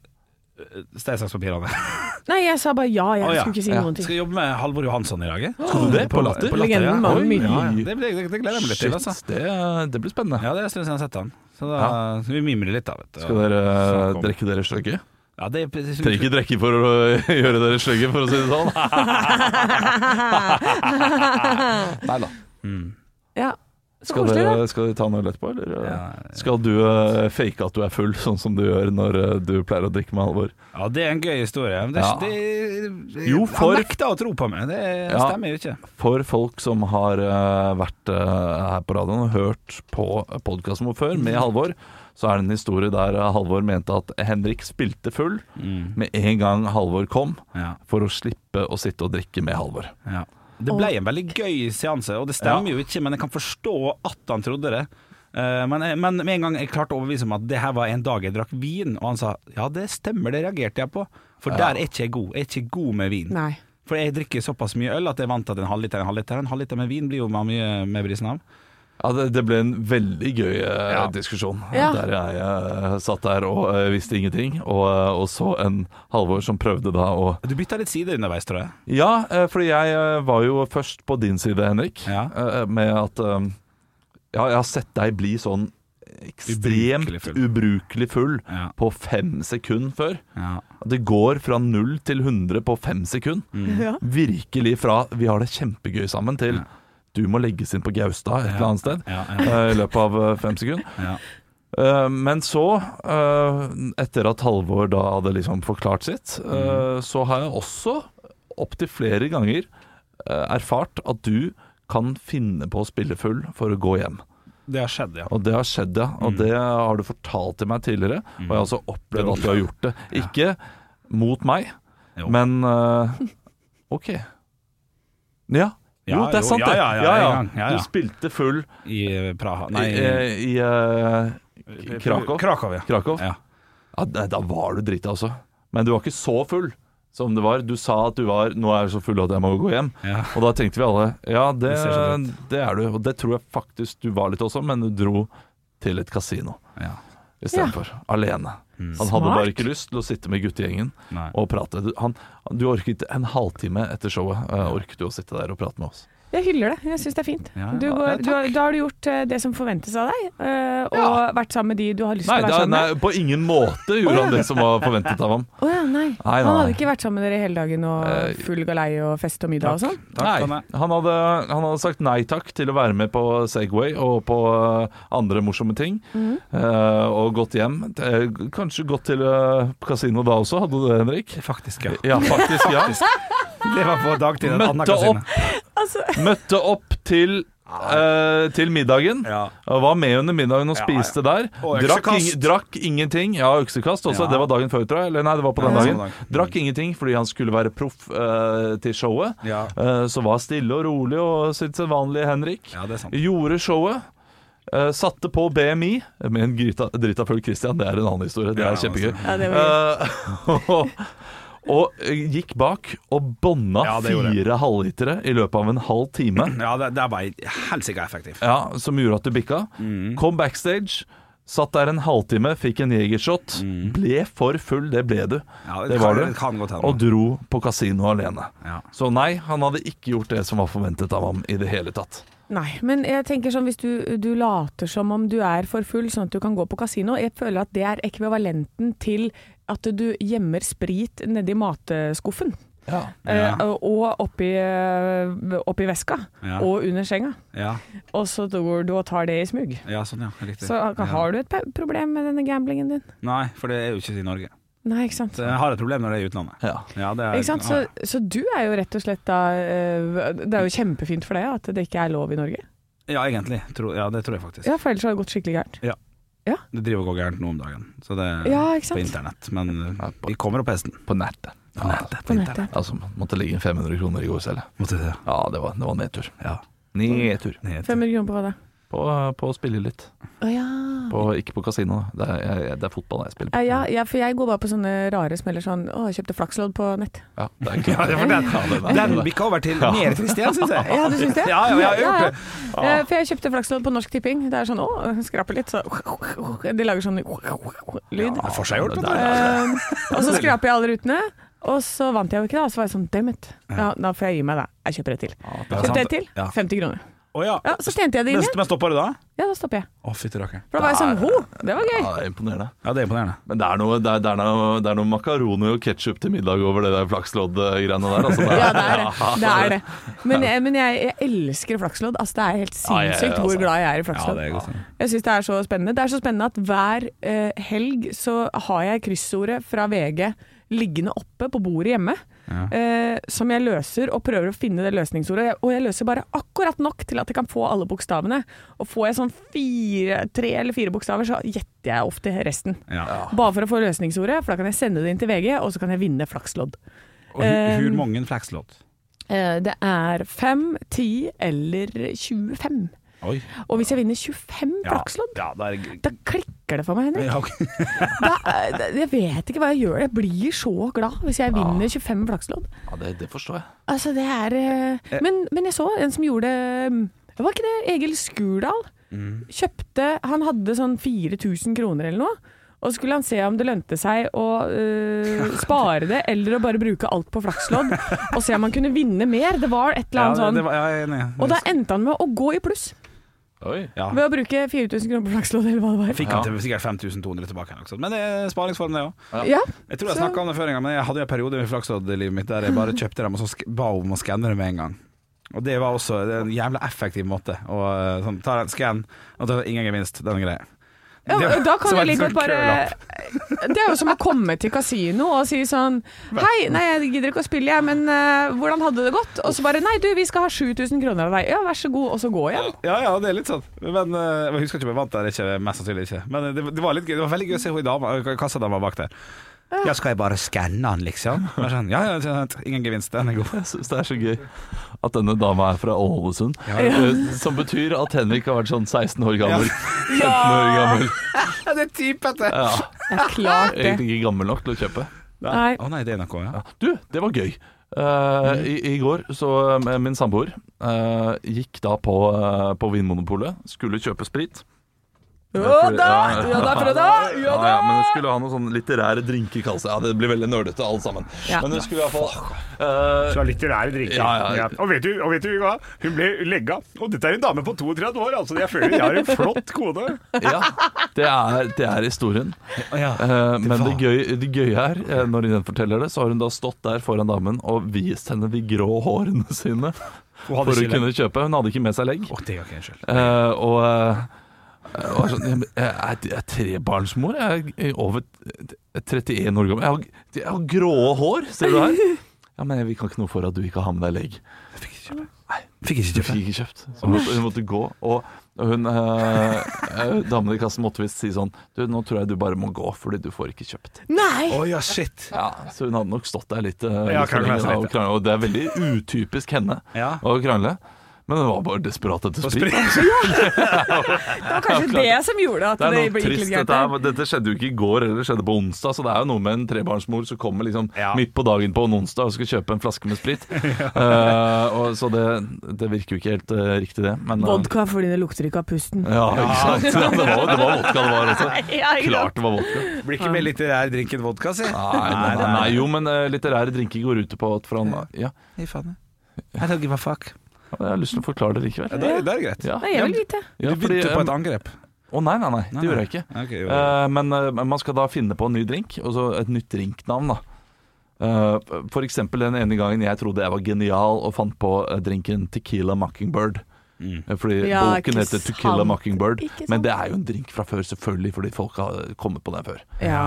D: Stein, saks, papir. Anne.
E: Nei, jeg sa bare ja, jeg
D: oh, ja.
E: skulle ikke si
C: Ja.
E: noen
D: Skal
E: ting.
D: jeg jobbe med Halvor Johansson i dag?
C: Skal du det? På Latter?
D: På latter, ja. Oi, ja, ja. Det, det, det gleder jeg meg litt til. Altså.
C: Det, det blir spennende.
D: Ja, det er en stund siden jeg har sett han. Så da
C: Ja.
D: skal vi mimrer litt, da. Vet du.
C: Skal dere drikke dere stygge?
D: Ja, det,
C: Trenger ikke drikke for å gjøre dere stygge, for å si det sånn. Nei da.
D: Mm.
E: Ja. Så
C: Skal
E: koselig,
C: dere, skal dere ta noe etterpå, eller?
D: Ja.
C: Skal du uh, fake at du er full, sånn som du gjør når uh, du pleier å drikke med Halvor?
D: ja, det er en gøy historie. Men det,
C: Ja.
D: det, det,
C: Jo, for-
D: Han nekta å tro på meg. Det
C: Ja.
D: stemmer jo ikke.
C: For folk som har uh, vært her på radioen og hørt på podkasten vår før, med Halvor, så er det en historie der eh, Halvor mente at Henrik spilte full med en gang Halvor kom,
D: Ja.
C: for å slippe å sitte og drikke med Halvor.
D: Ja. Det ble en veldig gøy seanse, og det stemmer jo ikke, men jeg kan forstå at han trodde det. Eh, men, jeg- men med en gang jeg klarte å overbevise om at det her var en dag jeg drakk vin, og han sa ja, det stemmer, det reagerte jeg på. For
C: Ja.
D: der er ikke jeg god. Jeg er ikke god med vin.
E: Nei.
D: For jeg drikker såpass mye øl at jeg er vant til at en halvliter er en halvliter. En halvliter med vin blir jo mye med brisen av.
C: Ja, det, det ble en veldig gøy eh,
D: Ja.
C: diskusjon.
E: Ja.
C: Der jeg eh, satt der og eh, visste ingenting, og, eh, og så en Halvor som prøvde da å
D: Du bytta litt side underveis, tror jeg.
C: Ja, eh, fordi jeg eh, var jo først på din side, Henrik,
D: Ja.
C: eh, med at Ja, jeg har sett deg bli sånn ekstremt
D: Ubrukelig full.
C: ubrukelig full
D: Ja.
C: på fem sekunder før.
D: Ja.
C: Det går fra null til 100 på fem sekunder.
E: Ja.
C: Virkelig fra vi har det kjempegøy sammen, til
D: Ja.
C: Du må legges inn på Gaustad et eller annet sted. Eh, I løpet av eh, fem sekunder.
D: ja.
C: Eh, Men så, etter at Halvor da hadde liksom forklart sitt, eh, så har jeg også opptil flere ganger erfart at du kan finne på å spille full for å gå hjem.
D: Det har skjedd, ja.
C: Og det har skjedd, ja. Og
D: Mm.
C: det har du fortalt til meg tidligere. Og jeg har også opplevd at du har gjort det. Ikke mot meg,
D: Jo.
C: men OK. Ja. Jo, det er
D: jo,
C: sant,
D: ja,
C: det.
D: ja, ja. Ja, ja.
C: Du spilte full
D: I Praha Praha
C: i,
D: Nei,
C: i, eh, Krakow.
D: Krakow, ja.
C: Krakow.
D: ja.
C: Ja, da, var du drita også. Men du var ikke så full som det var. Du sa at du var 'nå er jeg så full at jeg må gå hjem'.
D: Ja.
C: Og da tenkte vi alle ja, det,
D: Det
C: det er du. Og det tror jeg faktisk du var litt også, men du dro til et kasino
D: ja.
C: istedenfor. Alene.
D: Mm.
C: Han hadde
E: Smart.
C: bare ikke lyst til å sitte med guttegjengen og prate. Du, han, du orket en halvtime etter showet uh, orket du å sitte der og prate med oss.
E: Jeg hyller det. Jeg syns det er fint.
D: Ja,
E: Du går, du, da har du gjort eh, det som forventes av deg, eh, og
C: Ja.
E: vært sammen med de du har lyst
C: Nei,
E: til å være
C: sammen
E: sammen
C: nei, på ingen måte gjorde han det som var forventet av ham.
E: Oh, ja, nei.
C: Nei,
E: Han hadde ikke vært sammen med dere hele dagen og full galei og fest og middag og sånn?
C: Nei, han hadde, han hadde sagt nei takk til å være med på Segway og på eh, andre morsomme ting,
E: mm
C: eh, og gått hjem. Kanskje gått til kasino da også, hadde du det, Henrik?
D: Faktisk, ja.
C: Ja, faktisk, ja.
D: Det var på dagtid.
C: Møtte
D: kasino.
E: Altså,
C: Møtte opp til, Uh, til middagen.
D: Ja.
C: Var med under middagen og
D: Ja,
C: spiste der.
D: Og
C: Drakk, ing, drakk ingenting. Ja, øksekast også.
D: Ja.
C: Det var dagen før, tror jeg. Eller nei, det var på den
D: Ja,
C: dagen.
D: dag.
C: Drakk ingenting fordi han skulle være proff uh, til showet.
D: Ja.
C: Eh, så var stille og rolig og sitt vanlige Henrik.
D: ja, det er sant.
C: Gjorde showet. Uh, satte på BMI med en drita, full Christian. Det er en annen historie. Det
D: Ja,
C: er kjempegøy.
D: altså.
E: ja, det var.
C: Eh, og, eh, gikk bak og bånda
D: Ja,
C: fire halvlitere i løpet av en halv time.
D: Ja, det, det var helsike effektivt.
C: Ja, Som gjorde at du bikka.
D: Mm.
C: Kom backstage. Satt der en halvtime, fikk en jegershot. Ble for full, det ble du.
D: Ja,
C: Det var
D: kan,
C: det.
D: det kan hende.
C: Og dro på kasino alene.
D: Ja.
C: Så nei, han hadde ikke gjort det som var forventet av ham i det hele tatt.
E: Nei, men jeg tenker sånn hvis du, du later som om du er for full, sånn at du kan gå på kasino. Jeg føler at det er ekvivalenten til at du gjemmer sprit nedi mateskuffen.
C: Ja.
D: Ja.
E: Eh, og oppi, oppi veska.
D: Ja.
E: Og under senga.
D: Ja,
E: Og så går du og tar det i smug.
D: ja sånn, ja.
E: Så
D: ja.
E: har du et problem med denne gamblingen din?
D: Nei, for det er jo ikke i Norge.
E: Nei, ikke sant.
D: Jeg har et problem når det er i utlandet.
C: Ja.
D: Ja, det er,
E: Ikke sant? Så, så du er jo rett og slett da eh, Det er jo kjempefint for deg at det ikke er lov i Norge.
D: Ja, egentlig. Tro, ja, det tror jeg faktisk.
E: Ja, For ellers har det gått skikkelig gærent.
D: Det driver og går gærent nå om dagen. Så det er
E: Ja, ikke
D: på internett. Men
C: Ja, på-
D: vi kommer opp hesten.
C: På nettet.
D: På nettet.
E: På nettet.
C: Altså, måtte ligge inn 500 kroner i går selv.
D: Måtte det.
C: Ja, det var, det var nedtur.
D: Ja.
C: Nedtur.
E: 500 kroner på hva da?
C: På, på å spille litt.
E: Å ja.
C: På, ikke på kasino. Det er, jeg, det er fotball jeg spiller på.
E: Ja, ja, ja, for jeg går bare på sånne rare smeller sånn Å, jeg kjøpte flakslodd på nett.
C: Ja, det er klart.
D: Ja, det den,
C: Ja,
D: den bikka over til mer trist igjen, syns jeg.
E: Ja, du syns det?
D: Ja, ja, jeg har gjort det.
E: Eh, For jeg kjøpte flakslodd på Norsk Tipping. Det er sånn å, skraper litt, så De lager sånn lyd.
D: Ja, får seg gjort,
C: det
D: vet du.
C: er-
E: Eh, og så skraper jeg alle rutene. Og så vant jeg jo ikke, da. Så var jeg sånn damn it. Ja, da får jeg gi meg, da. Jeg kjøper et til.
D: det er
E: Kjøpte et til.
D: Ja.
E: 50 kroner.
D: Å ja.
E: Ja, Så tjente jeg det inn igjen.
D: men stoppa du da?
E: Ja, da stopper jeg.
D: Å, fytti rakkeren.
E: For da var jeg sånn Ho, det var gøy.
C: Ja, det er imponerende.
D: Ja, det er imponerende.
C: Men det er noe, det er, det er noe, det er noe makaroni og ketsjup til middag over det der flakslodd-greiene der. Altså,
E: Ja, det er det. det, er det. Men, jeg, men jeg, jeg elsker flakslodd. Altså, det er helt
C: Ja,
E: sinnssykt
C: altså.
E: hvor glad jeg er i
D: Ja,
E: flakslodd.
D: det er.
E: Jeg syns det er så spennende. Det er så spennende at hver eh, helg så har jeg kryssordet fra VG liggende oppe på bordet hjemme.
D: Ja.
E: Eh, som jeg løser og prøver å finne det løsningsordet. Og jeg løser bare akkurat nok til at jeg kan få alle bokstavene. Og får jeg sånn fire, tre eller fire bokstaver, så gjetter jeg ofte resten.
D: Ja.
E: Bare for å få løsningsordet, for da kan jeg sende det inn til VG, og så kan jeg vinne flakslodd.
D: Og hvor
E: Um,
D: mange flakslodd?
E: Eh, det er fem, ti eller 25.
D: Oi.
E: Og hvis jeg vinner 25
D: Ja,
E: flakslodd,
D: ja, da er
E: da klikker det for meg, Henrik.
D: ja, okay.
E: Da, jeg vet ikke hva jeg gjør. Jeg blir så glad hvis jeg vinner 25 flakslodd.
C: Ja, det, det forstår jeg.
E: Altså, det er eh, men, men jeg så en som gjorde det Var ikke det Egil Skurdal?
D: Mm.
E: Kjøpte Han hadde sånn 4000 kroner eller noe. Og så skulle han se om det lønte seg å eh, spare det, eller å bare bruke alt på flakslodd. Og se om han kunne vinne mer. Det var et eller annet
D: ja,
E: sånn.
D: var, ja, er enig.
E: Og da endte han med å gå i pluss.
D: Ja.
E: ved å bruke 4000 kroner på flakslodd, eller hva det var.
D: Fikk han til sikkert 5200 tilbake. noe. Men det er sparingsform, det òg.
E: Ja,
D: Jeg tror jeg
E: Så-
D: snakka om det før en gang, men jeg hadde jo en periode med flakslodd i livet mitt der jeg bare kjøpte dem og så sk- ba om å skanne dem med en gang. Og det var også det en jævla effektiv måte. Og eh, sånn, ta en skann, og da ingen gevinst. Den greia.
E: Ja, da kan jeg like godt bare. Det er jo som å komme til kasino og si sånn Hei, nei, jeg gidder ikke å spille, jeg, men uh, hvordan hadde det gått? Og så bare Nei, du, vi skal ha 7000 kroner av deg. Ja, vær så god, og så gå igjen.
D: Ja, ja, det er litt sånn. Men uh, Jeg husker ikke om jeg vant der, ikke, mest sannsynlig ikke. Men det, det var litt gøy. Det var veldig gøy å se hun dama, kassadama bak der. Ja, skal jeg bare skanne den, liksom? Sånn, ja, ja, ingen gevinst, den er god.
C: Jeg syns det er så gøy at denne dama er fra Ålesund.
D: Ja.
C: Eh, Som betyr at Henrik har vært sånn 16 år gammel. Ja! 15 år gammel.
D: Ja, det er typete!
C: Ja,
E: Det er klart det.
C: egentlig ikke gammel nok til å kjøpe.
E: Nei.
D: Å nei, det er NRK, ja.
C: Ja. Du, det var gøy. Uh, i, I går så eh, min samboer uh, gikk da på, uh, på Vinmonopolet, skulle kjøpe sprit.
E: Ja da! Ja da, Freda! Ja
C: Ja,
E: da!
C: ja, men hun skulle ha noen sånne litterære drinker, kalles det. Ja, det blir veldig nerdete alle sammen.
E: Ja.
C: Men hun skulle iallfall uh,
A: Så litterære drinker.
C: Ja, ja.
A: Og, vet du, og vet du hva? Hun ble legga. Og dette er en dame på 32 år, altså. Jeg føler jeg har en flott kone.
C: Ja, det er, det er historien.
D: ja.
C: Eh, men det, gøy, det gøye er, eh, når hun forteller det, så har hun da stått der foran damen og vist henne de grå hårene sine for å kunne kjøpe. Hun hadde ikke med seg legg.
D: Oh, det er ikke en
C: uh, og Uh, og var sånn, jeg, jeg, jeg er trebarnsmor. Jeg er over 31 år gammel. Jeg har, jeg har grå hår, ser du her. Ja, men vi kan ikke noe for at du ikke har med deg legg.
D: Fikk ikke kjøpt.
C: Nei,
D: Fikk ikke
C: du fikk ikke kjøpt. Så hun måtte, hun måtte gå. Og hun, eh, eh, damen i kassen måtte visst si sånn Du, nå tror jeg du bare må gå, fordi du får ikke kjøpt.
E: Nei!
D: Oh, ja, shit.
C: Ja, Så hun hadde nok stått der litt. eh,
A: Ja,
C: litt for lenge, da,
A: litt.
C: og, krangle, og det er veldig utypisk henne
D: Ja.
C: å krangle. Men hun var bare desperat etter sprit.
D: Ja.
E: Det var kanskje det som gjorde at
C: Det
E: det,
C: noe
E: gikk litt
C: trist.
E: gærent.
C: Dette, skjedde jo ikke i går, eller det skjedde på onsdag. Så det er jo noe med en trebarnsmor som kommer liksom
D: Ja.
C: midt på dagen på en onsdag og skal kjøpe en flaske med sprit. Eh, og, så det, det virker jo ikke helt uh, riktig, det. Men, uh,
E: Vodka fordi det lukter ikke av pusten.
C: Ja, ikke sant? Det, var, det var vodka det var også.
E: Ja.
C: Klart det var vodka.
D: Blir ikke mer litterær drink enn vodka, si.
C: Nei, nei, nei, jo, men uh, litterære drinker går ut på at fra Ja,
D: I faen. I don't give a fuck.
C: Jeg har lyst til å forklare det
D: Ja,
C: likevel.
D: det, er- det er greit.
C: Ja,
E: Nei, jeg vil vite.
C: ja,
D: du begynte på et angrep.
C: Å nei, nei, nei, det gjorde jeg ikke.
D: Ok, jo, jo.
C: Eh, men eh, man skal da finne på en ny drink, og så et nytt drinknavn. da Eh, For eksempel den ene gangen jeg trodde jeg var genial og fant på eh, drinken Tequila Mockingbird.
D: Mm.
C: Eh, Fordi
E: Ja,
C: boken heter
E: 'To
C: Kill
E: a Mockingbird,
C: men det er jo en drink fra før, selvfølgelig, fordi folk har kommet på den før.
E: Ja.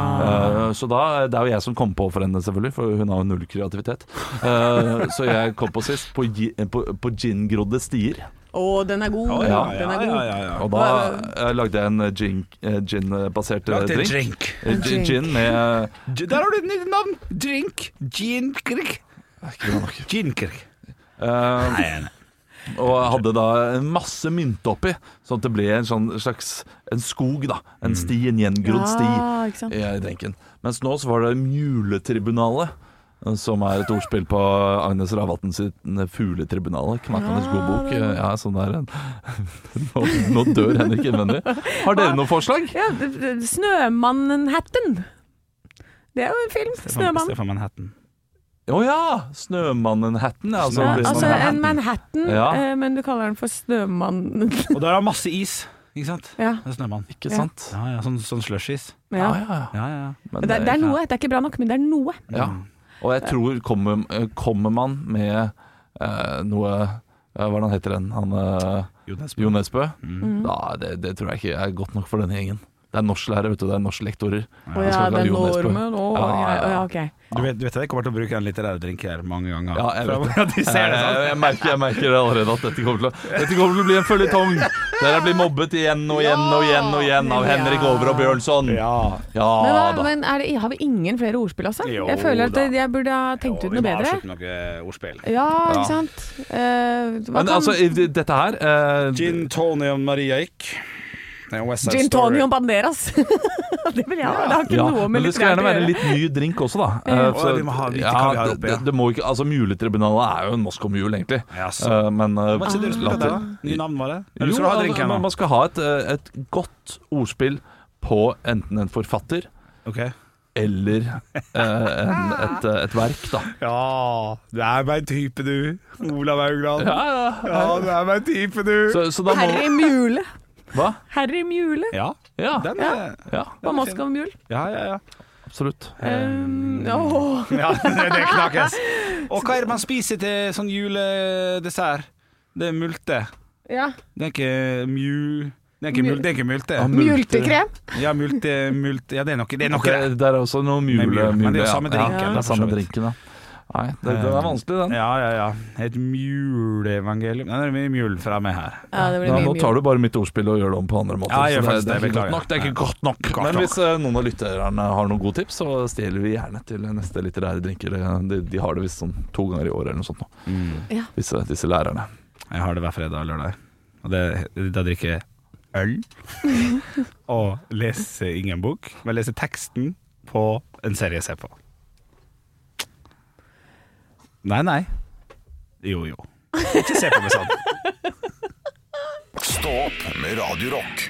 C: Uh, så da, Det er jo jeg som kom på for henne, selvfølgelig, for hun har jo null kreativitet. Uh, så jeg kom på sist på, på, på gingrodde stier.
E: Å, den er god.
D: Oh,
C: ja,
E: den er god.
D: ja, ja, ja.
C: Og da jeg lagde jeg en gin-basert
D: en
C: drink.
D: drink.
C: Gin- Gin med
D: Der har du et nytt navn! Drink. Ginkirk.
C: Ikke Uh,
D: nei.
C: Og hadde da en masse mynt oppi, sånn at det ble en sånn slags En skog, da. En sti, en gjengrodd sti
E: Ja,
C: i drinken. Mens nå så var det Muletribunalet. Som er et ordspill på Agnes Ravatn sitt Fugletribunalet. Knakende god bok. Ja, sånn der en nå, nå dør Henrik innvendig. Har dere noen forslag?
E: Ja, Snømannen-hatten. Det er jo en film.
D: Snømannen.
E: Snømann.
D: Stefan Manhattan.
C: Å ja! Snømannen-hatten. Altså,
E: Ja, altså en Manhattan,
C: Ja.
E: eh, men du kaller den for Snømannen.
D: Og der er masse is, ikke sant?
E: ja.
D: Det er snømann.
C: ikke sant?
D: Ja, ja, sånn, sånn slushis.
E: ja.
C: Ja, ja, ja.
D: Ja, ja, ja.
E: Det, det er noe. Det er ikke bra nok, men det er noe.
C: Ja. Og jeg tror kommer, kommer man med eh, noe eh, Hva han heter den? Han eh,
D: Jo Nesbø.
C: Jo Nesbø?
E: Mm.
C: Da, det, det tror jeg ikke er godt nok for denne gjengen. Det er norsklærere, vet du. Det er norsklektorer.
E: Å ja, den
C: Jo Nesbø.
E: å,
C: Ja,
E: ja,
C: ja, ja.
E: ja.
D: Du vet, du vet jeg kommer til å bruke en litterær drink her mange ganger.
C: Ja, jeg vet det.
D: De ser det
C: Jeg,
D: sånn.
C: jeg, merker, jeg merker allerede at dette kommer til å, dette kommer til å bli en føljetong. Der jeg blir mobbet igjen og igjen og igjen og igjen av Henrik Over og Bjørnson.
D: Ja.
C: Ja
E: Men, hva, men er det, har vi ingen flere ordspill, altså?
D: Jo
E: jeg føler at
D: da.
E: jeg burde ha tenkt ut noe bedre.
D: Vi må avslutte noen ordspill.
E: Ja, ikke sant. Uh, hva
C: Men
E: kan-
C: altså, dette her uh,
D: Gin, Tony og Maria Ick.
E: Gin. Tony og Banderas. det vil jeg ha. Det har ikke
C: ja,
E: noe med
C: men det skal gjerne være litt ny drink også, da.
E: Ja.
C: Eh,
D: vi må ha
C: det,
D: oppi, ja.
C: det må ikke Altså, Muletribunalet er jo en Moskov Mule, egentlig.
D: Ja, så.
C: Eh, men eh,
D: Hva det du spiller
C: latter-
D: der, da? Nye navn var det? Eller
C: Jo,
D: skal du ha
C: altså,
D: drinken
C: man, man skal ha et, eh, et godt ordspill på enten en forfatter
D: okay
C: eller eh, en, et, et verk, da.
D: Ja, du er meg type, du. Olav Haugland.
C: Ja, ja,
D: Ja, du er meg type, du.
C: Så, så da må
E: Harry Mule.
C: Hva?
E: Harry Mule
D: Ja,
C: Ja,
D: den er
C: ja
E: på Moskov Mule.
D: Ja, ja, ja.
C: absolutt.
E: Um, oh.
D: ja det, knakes. Og hva er det man spiser til sånn juledessert? Det er multe.
E: Ja.
D: Det er ikke mju... Det er ikke, mul, det er ikke multe.
C: Ja.
E: Multekrem.
D: Ja, multe, multe Ja, det er noe, det er noe
C: Det,
D: det.
C: er også noe mule,
D: mule, men det er jo samme drinken,
C: Ja,
D: da,
C: det er samme drinken, ja. Nei, det, den er vanskelig, den.
D: Ja, ja, ja. Et muleevangelium. Nei, Det er mye mul fra meg her.
E: Ja, det blir
C: Ja,
E: mye
C: nå tar du bare mitt ordspill og gjør det om på andre måter.
D: Ja, jeg gjør
C: det, det, er
D: det,
C: ikke godt nok, det er ikke
D: Ja.
C: godt nok.
D: Godt
C: Men hvis uh, noen av lytterne har noen gode tips, så stjeler vi gjerne til neste litterære drinker. De, de har det visst sånn to ganger i året eller noe sånt nå,
E: Ja.
C: disse, disse lærerne.
D: Jeg har det hver fredag og lørdag. Og det, da drikker jeg øl. og leser ingen bok, men leser teksten på en serie jeg ser på. Nei, nei. Jo, jo. Ikke se på meg sånn.
B: Stå opp med Radio Rock.